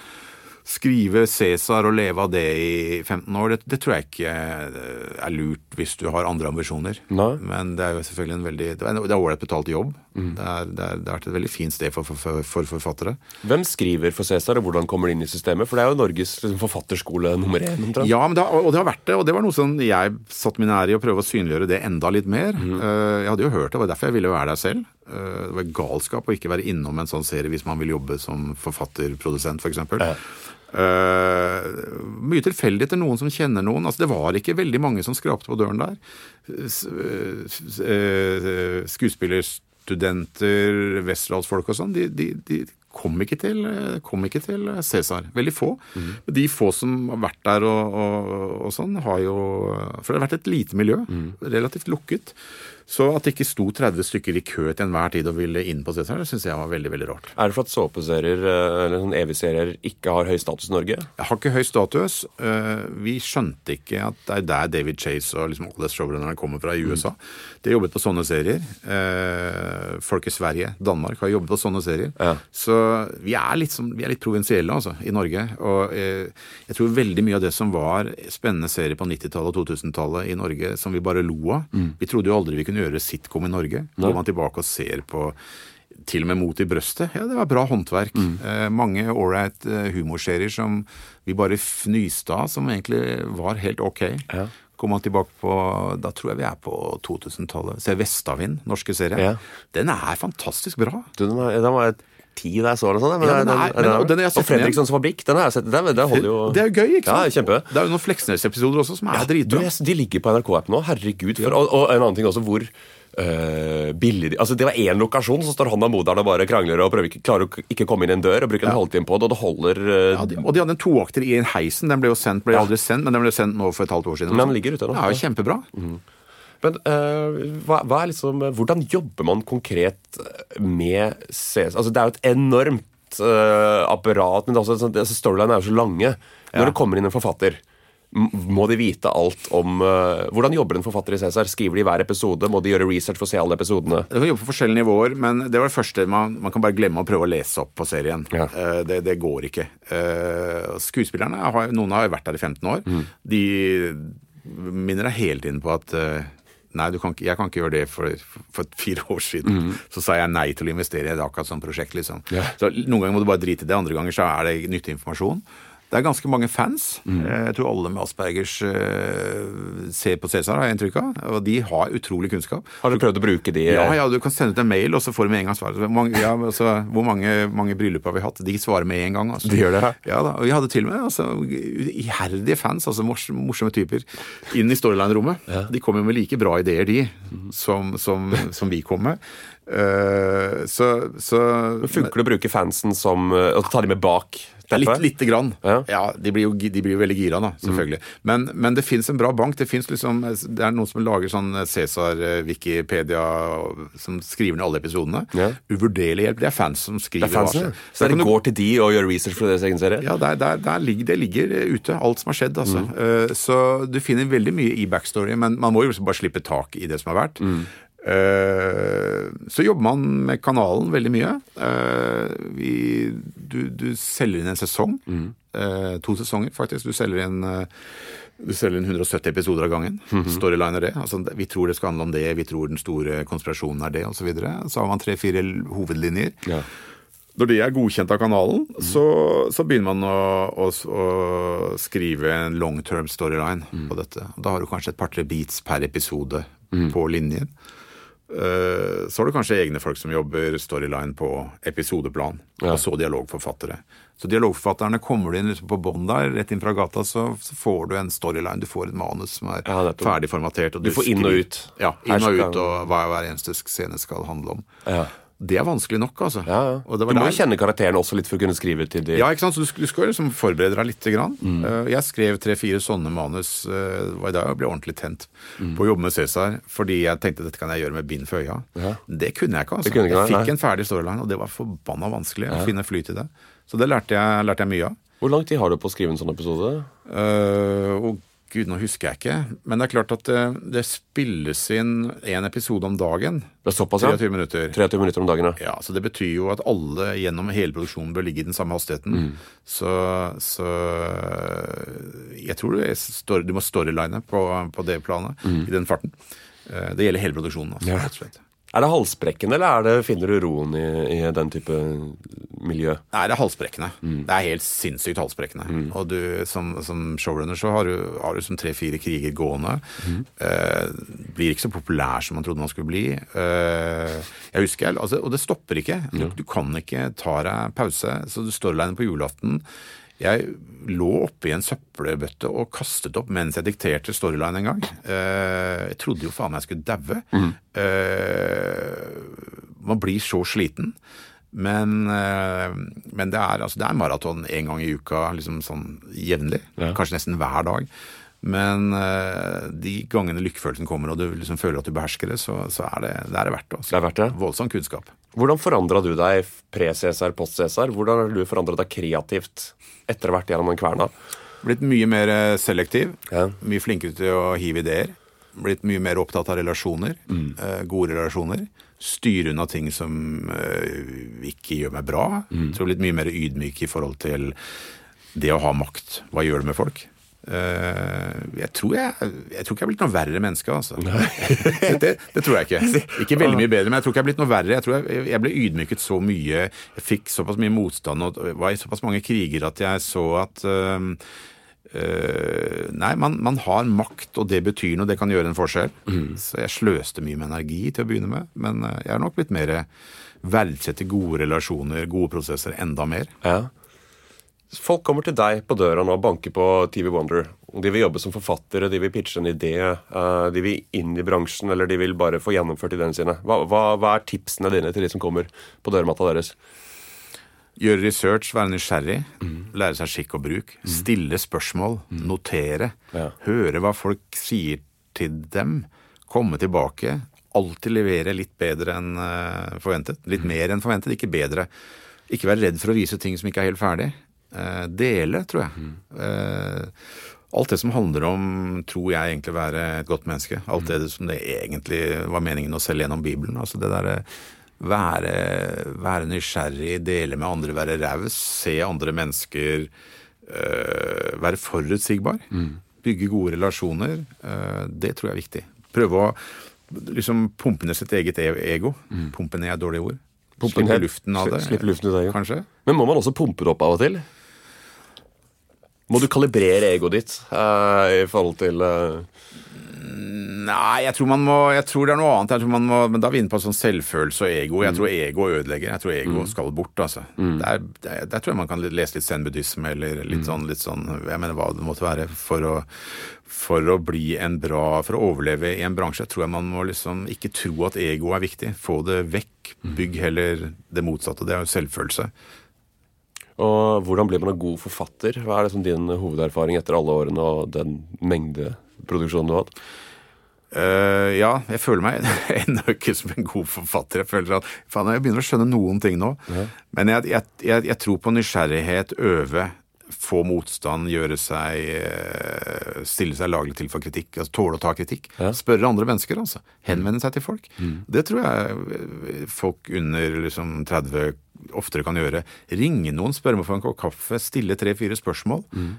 skrive Cæsar og leve av det i 15 år, det, det, tror jeg ikke eh, er lurt hvis du har andre ambisjoner. Nei. Men det er jo selvfølgelig en veldig Det er ålreit betalt jobb. Mm. Det, er, det, er, det, vært et veldig fint sted for, for, for forfattere.
Hvem skriver for Cæsar, og hvordan kommer det inn i systemet? For det er jo Norges liksom, forfatterskole nummer én.
Omtrent. Ja, har, og det har vært det. Og det var noe som jeg satt min ære i å prøve å synliggjøre det enda litt mer. Mm. Jeg hadde jo hørt det, det var derfor jeg ville være der selv. Eh, det var galskap å ikke være innom en sånn serie hvis man vil jobbe som forfatterprodusent, f.eks. For eksempel. Uh, mye tilfeldig etter noen som kjenner noen. Altså, det var ikke veldig mange som skrapte på døren der. Uh, skuespillerstudenter, westerdalsfolk og sånn, de, de, de, kom ikke til, kom ikke til Cæsar. Veldig få. Mm. De få som har vært der og, og, og, sånn, har jo For det har vært et lite miljø. Mm. Relativt lukket. Så at det ikke sto 30 stykker i kø til enhver tid og ville inn på Cæsar, syns jeg var veldig veldig rart.
Er det for at såpeserier eh, eller sånn evige serier ikke har høy status i Norge?
Jeg har ikke høy status. Eh, vi skjønte ikke at det er der David Chase og liksom alle showrunnerne kommer fra i USA. Mm. De har jobbet på sånne serier. Eh, folk i Sverige, Danmark har jobbet på sånne serier. Ja. Så vi er litt, som, vi er litt provinsielle, altså, i Norge. Og jeg tror veldig mye av det som var spennende serier på 90-tallet og 2000-tallet i Norge, som vi bare lo av mm. Vi trodde jo aldri vi kunne gjøre sitcom i Norge. Går man tilbake og ser på til og med Mot i brøstet. Ja, det var bra håndverk. Mm. Eh, mange ålreit eh, humorserier som vi bare fnyste av, som egentlig var helt ok. Ja. Kommer man tilbake på Da tror jeg vi er på 2000-tallet. Se Vestavind, norske serie. Ja. Den er fantastisk bra.
Du, den var, den var ti da jeg så den. Sånn, men, ja, den er, den, den, den, og Fredrikssons fabrikk, den har jeg sett. Den, den holder jo
Det er jo gøy, ikke sant?
Ja, kjempe.
Det er jo noen Fleksnes-episoder også som er ja, dritbra.
De ligger på NRK-appen nå. Herregud. For, og, og, en annen ting også, hvor uh, billig Altså, Det var én lokasjon, så står han og moderen og bare krangler og prøver, klarer å ikke komme inn en dør og bruker en halvtime på det, og det holder uh,
ja, de, Og de hadde en toakter i en heisen. Den ble jo sendt, ble aldri sendt, men den ble sendt nå for et halvt år siden.
Men den ligger ute nå.
Ja, kjempebra. Mm.
Men uh, hva, hva, liksom, hvordan jobber man konkret med CS? Altså, det er jo et enormt uh, apparat, men også, altså, storyline er jo så lange. Når det kommer inn en forfatter Må de vite alt om uh, Hvordan jobber en forfatter i Cæsar? Skriver de hver episode? Må de gjøre research for å se alle episodene?
De kan jobbe på forskjellige nivåer, men det var det første man, man kan bare glemme å prøve å lese opp på serien. Ja. Uh, det, det, går ikke. Uh, skuespillerne, har, noen har vært der i 15 år. Mm. De minner deg hele tiden på at Nei, kan ikke, jeg kan ikke gjøre det for, for, for fire år siden. Mm. Så sa jeg nei til å investere i et akkurat sånt prosjekt. liksom. Ja. Så Noen ganger må du bare drite i det, andre ganger så er det nyttig informasjon. Det er ganske mange fans. Mm. Jeg tror alle med Aspergers uh, ser på Cæsar, har jeg inntrykk av. Og de har utrolig kunnskap.
Har du prøvd å bruke de?
Ja, ja, du kan sende ut en mail, og så får du med en gang svar. Ja, altså, hvor mange, mange bryllup har vi hatt? De svarer med en gang. Altså.
De gjør det?
Ja da. Og vi hadde til og med altså, iherdige fans, altså morsomme typer, inn i storyline-rommet. Ja. De kommer med like bra ideer, de, som, som, som vi kom med. Uh, så, så
Funker det å bruke fansen som Å ta dem med bak?
Ja, litt, lite grann. Ja. ja de, blir jo, de, blir jo, veldig gira, da, selvfølgelig. Mm. Men, men, det fins en bra bank. Det, liksom, det er noen som lager sånn Cæsar, Wikipedia, som skriver ned alle episodene. Ja. Uvurderlig hjelp. Det er fans som skriver.
Det er fans, ja. Så dere går til de og gjør research for deres egen serie?
Ja, der, der, der ligger, det ligger ute, alt som har skjedd. altså. Mm. Uh, så du finner veldig mye i backstory, men man må jo liksom bare slippe tak i det som har vært. Mm. Eh, så jobber man med kanalen veldig mye. Eh, vi, du, du, selger inn en sesong. Mm. Eh, to sesonger, faktisk. Du selger inn du selger inn 170 episoder av gangen. Mm -hmm. Storyline er det. Altså, vi tror det skal handle om det, vi tror den store konspirasjonen er det, osv. Så, videre. så har man tre-fire hovedlinjer. Ja. Når det er godkjent av kanalen, mm. så, så, begynner man å, å, å, skrive en long term storyline mm. på dette. Da har du kanskje et par-tre beats per episode mm. på linjen. Eh, så har du kanskje egne folk som jobber storyline på episodeplan, ja. og så dialogforfattere. Så dialogforfatterne kommer du inn liksom på bånn der, rett inn fra gata, så, så, får du en storyline. Du får et manus som er ja, ferdig formatert.
du, du får inn og ut.
Ja, inn og ut, og hva hver eneste scene skal handle om. Ja. Det er vanskelig nok, altså. Ja, ja.
du må jo kjenne karakteren også litt for å kunne skrive til de
Ja, ikke sant. Så du, skal liksom forberede deg lite grann. Mm. Uh, jeg skrev tre-fire sånne manus uh, var i dag jeg ble ordentlig tent mm. på å jobbe med Cæsar, fordi jeg tenkte dette kan jeg gjøre med bind for øya. Ja. Det kunne jeg ikke, altså. Ikke, jeg fikk en ferdig storyline, og det var forbanna vanskelig å finne flyt i det. Så det lærte jeg, lærte jeg mye av.
Hvor lang tid har du på å skrive en sånn episode?
Uh, og Gud, nå husker jeg ikke. Men det er klart at det, det spilles inn én episode om dagen.
Det er såpass, ja?
23 minutter.
23 minutter om dagen, ja.
ja. Så det betyr jo at alle gjennom hele produksjonen bør ligge i den samme hastigheten. Mm. Så, så, jeg tror du, du må storyline på, på det planet, mm. i den farten. Eh, det gjelder hele produksjonen, altså, ja. rett og slett.
Er det halsbrekkende, eller det, finner du roen i, i, den type miljø?
Nei, det er halsbrekkende. Mm. Det er helt sinnssykt halsbrekkende. Mm. Og du, som, som, showrunner så har du, har du som tre-fire kriger gående. Mm. Eh, blir ikke så populær som man trodde man skulle bli. Eh, jeg husker, altså, Og det stopper ikke. Du, du kan ikke ta deg pause. Så du står alene på julaften. Jeg lå oppi en søppelbøtte og kastet opp mens jeg dikterte storyline en gang. Eh, jeg trodde jo faen meg jeg skulle daue. Mm. Man blir så sliten. Men, eh, men det er, altså, er maraton én gang i uka, liksom sånn jevnlig. Ja. Kanskje nesten hver dag. Men de gangene lykkefølelsen kommer og du liksom føler at du behersker det, så, så er det, det er verdt det.
Altså. Det er verdt det.
Voldsom kunnskap.
Hvordan forandra du deg pre-Cæsar, post-Cæsar? Hvordan har du forandra deg kreativt etter å ha vært gjennom den kverna?
Blitt mye mer eh, selektiv. Ja. Mye flinkere til å hive ideer. Blitt mye mer opptatt av relasjoner. Mm. Eh, gode relasjoner. Styre unna ting som uh, ikke gjør meg bra. Mm. Så blitt mye mer ydmyk i forhold til det å ha makt. Hva gjør det med folk? Uh, jeg, tror jeg, jeg tror ikke jeg er blitt noe verre menneske, altså. det, det, tror jeg ikke. Ikke veldig mye bedre, men jeg tror ikke jeg er blitt noe verre. Jeg tror jeg, jeg ble ydmyket så mye. Jeg fikk såpass mye motstand og var i såpass mange kriger at jeg så at uh, uh, Nei, man, man, har makt, og det betyr noe. Det kan gjøre en forskjell. Mm. Så jeg sløste mye med energi til å begynne med. Men jeg har nok blitt mer verdsetter gode relasjoner, gode prosesser, enda mer.
Ja. Folk kommer til deg på døra nå og banker på TV Wonder. De vil jobbe som forfattere, de vil pitche en idé, eh, de vil inn i bransjen, eller de vil bare få gjennomført ideene sine. Hva, hva, hva er tipsene dine til de som kommer på dørmatta deres?
Gjøre research, være nysgjerrig, mm. lære seg skikk og bruk. Mm. Stille spørsmål, mm. notere. Ja. Høre hva folk sier til dem. Komme tilbake. Alltid levere litt bedre enn eh, forventet. Litt mm. mer enn forventet, ikke bedre. Ikke være redd for å vise ting som ikke er helt ferdig. Eh, dele, tror jeg. Mm. alt det som handler om, tror jeg egentlig være et godt menneske. Alt det som det egentlig var meningen å selge gjennom Bibelen. Altså det derre være, være, nysgjerrig, dele med andre, være raus, se andre mennesker. Være forutsigbar. Mm. Bygge gode relasjoner. Det tror jeg er viktig. Prøve å liksom pumpe ned sitt eget e-, ego. Mm. Pumpe ned er dårlig ord. Pumpe ned luften av det.
Slippe luften ut av
det Kanskje.
Men må man også pumpe det opp av og til? Må du kalibrere egoet ditt uh, i forhold til uh...
Nei, jeg tror man må Jeg tror det er noe annet. Jeg tror man må, men Da er vi inne på sånn selvfølelse og ego. Jeg mm. tror ego ødelegger. Jeg tror ego mm. skal bort, altså. Mm. Der, der, der, tror jeg man kan lese litt zen-buddhisme eller litt, mm. sånn, litt sånn Jeg mener hva det måtte være for å, for å bli en bra For å overleve i en bransje tror jeg man må liksom ikke tro at ego er viktig. Få det vekk. Mm. Bygg heller det motsatte. Det er jo selvfølelse.
Og hvordan blir man en god forfatter? Hva er det som din hovederfaring etter alle årene og den mengde produksjonen du har hatt?
Uh, ja, jeg føler meg ennå ikke som en god forfatter. Jeg føler at faen, jeg begynner å skjønne noen ting nå. Ja. Men jeg, jeg, jeg, jeg, tror på nysgjerrighet, øve, få motstand, gjøre seg uh, Stille seg laglig til for kritikk. altså Tåle å ta kritikk. Ja. Spørre andre mennesker, altså. Henvende seg til folk. Mm. Det tror jeg folk under liksom 30 oftere kan gjøre. Ringe noen, spørre om å få en kopp kaffe, stille tre-fire spørsmål. Mm.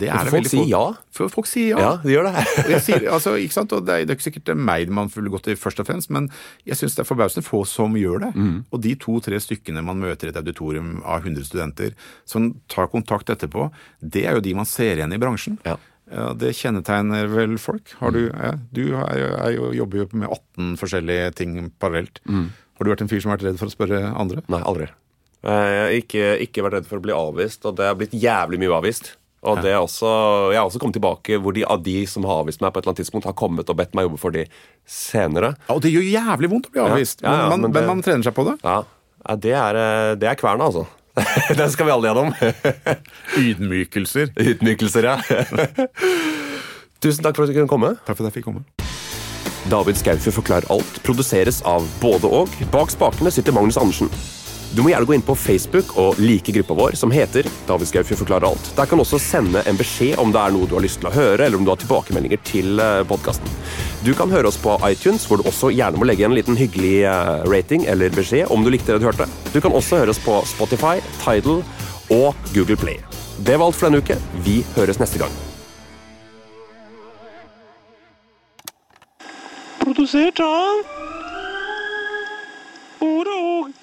Det er folk sier ja?
For folk sier ja.
Ja, de gjør det.
sier, altså, ikke sant? Og det, er, det er ikke sikkert det er meg man ville gått til først og fremst, men jeg syns det er forbausende få som gjør det. Mm. Og de to-tre stykkene man møter i et auditorium av 100 studenter som tar kontakt etterpå, det er jo de man ser igjen i bransjen. Ja. Ja, Det kjennetegner vel folk. Har du, ja, du er, er jo, jobber jo med 18 forskjellige ting parallelt. Mm. Har du vært en fyr som har vært redd for å spørre andre?
Nei, aldri. Jeg har ikke, ikke vært redd for å bli avvist, og det har blitt jævlig mye avvist. Og det er også, Jeg har også kommet tilbake hvor de av de som har avvist meg, på et eller annet tidspunkt har kommet og bedt meg jobbe for de senere.
Ja, Og det gjør jævlig vondt å bli avvist, ja, ja, men, man, men, man, trener seg på det.
Ja, det er, eh, det er kverna, altså. Den skal vi alle gjennom.
Ydmykelser.
Ydmykelser, ja. Tusen takk for at du kunne komme.
Takk for at jeg fikk komme.
David Skaufe forklarer alt produseres av både og. Bak spakene sitter Magnus Andersen. Du må gjerne gå inn på Facebook og like gruppa vår, som heter David Skaufe forklarer alt. Der kan du også sende en beskjed om det er noe du har lyst til å høre, eller om du har tilbakemeldinger til eh, podkasten. Du kan høre oss på iTunes, hvor du også gjerne må legge en liten hyggelig eh, rating eller beskjed om du likte det du hørte. Du kan også høre oss på Spotify, Tidal og Google Play. Det var alt for denne uke. Vi høres neste gang. produsert av Ord og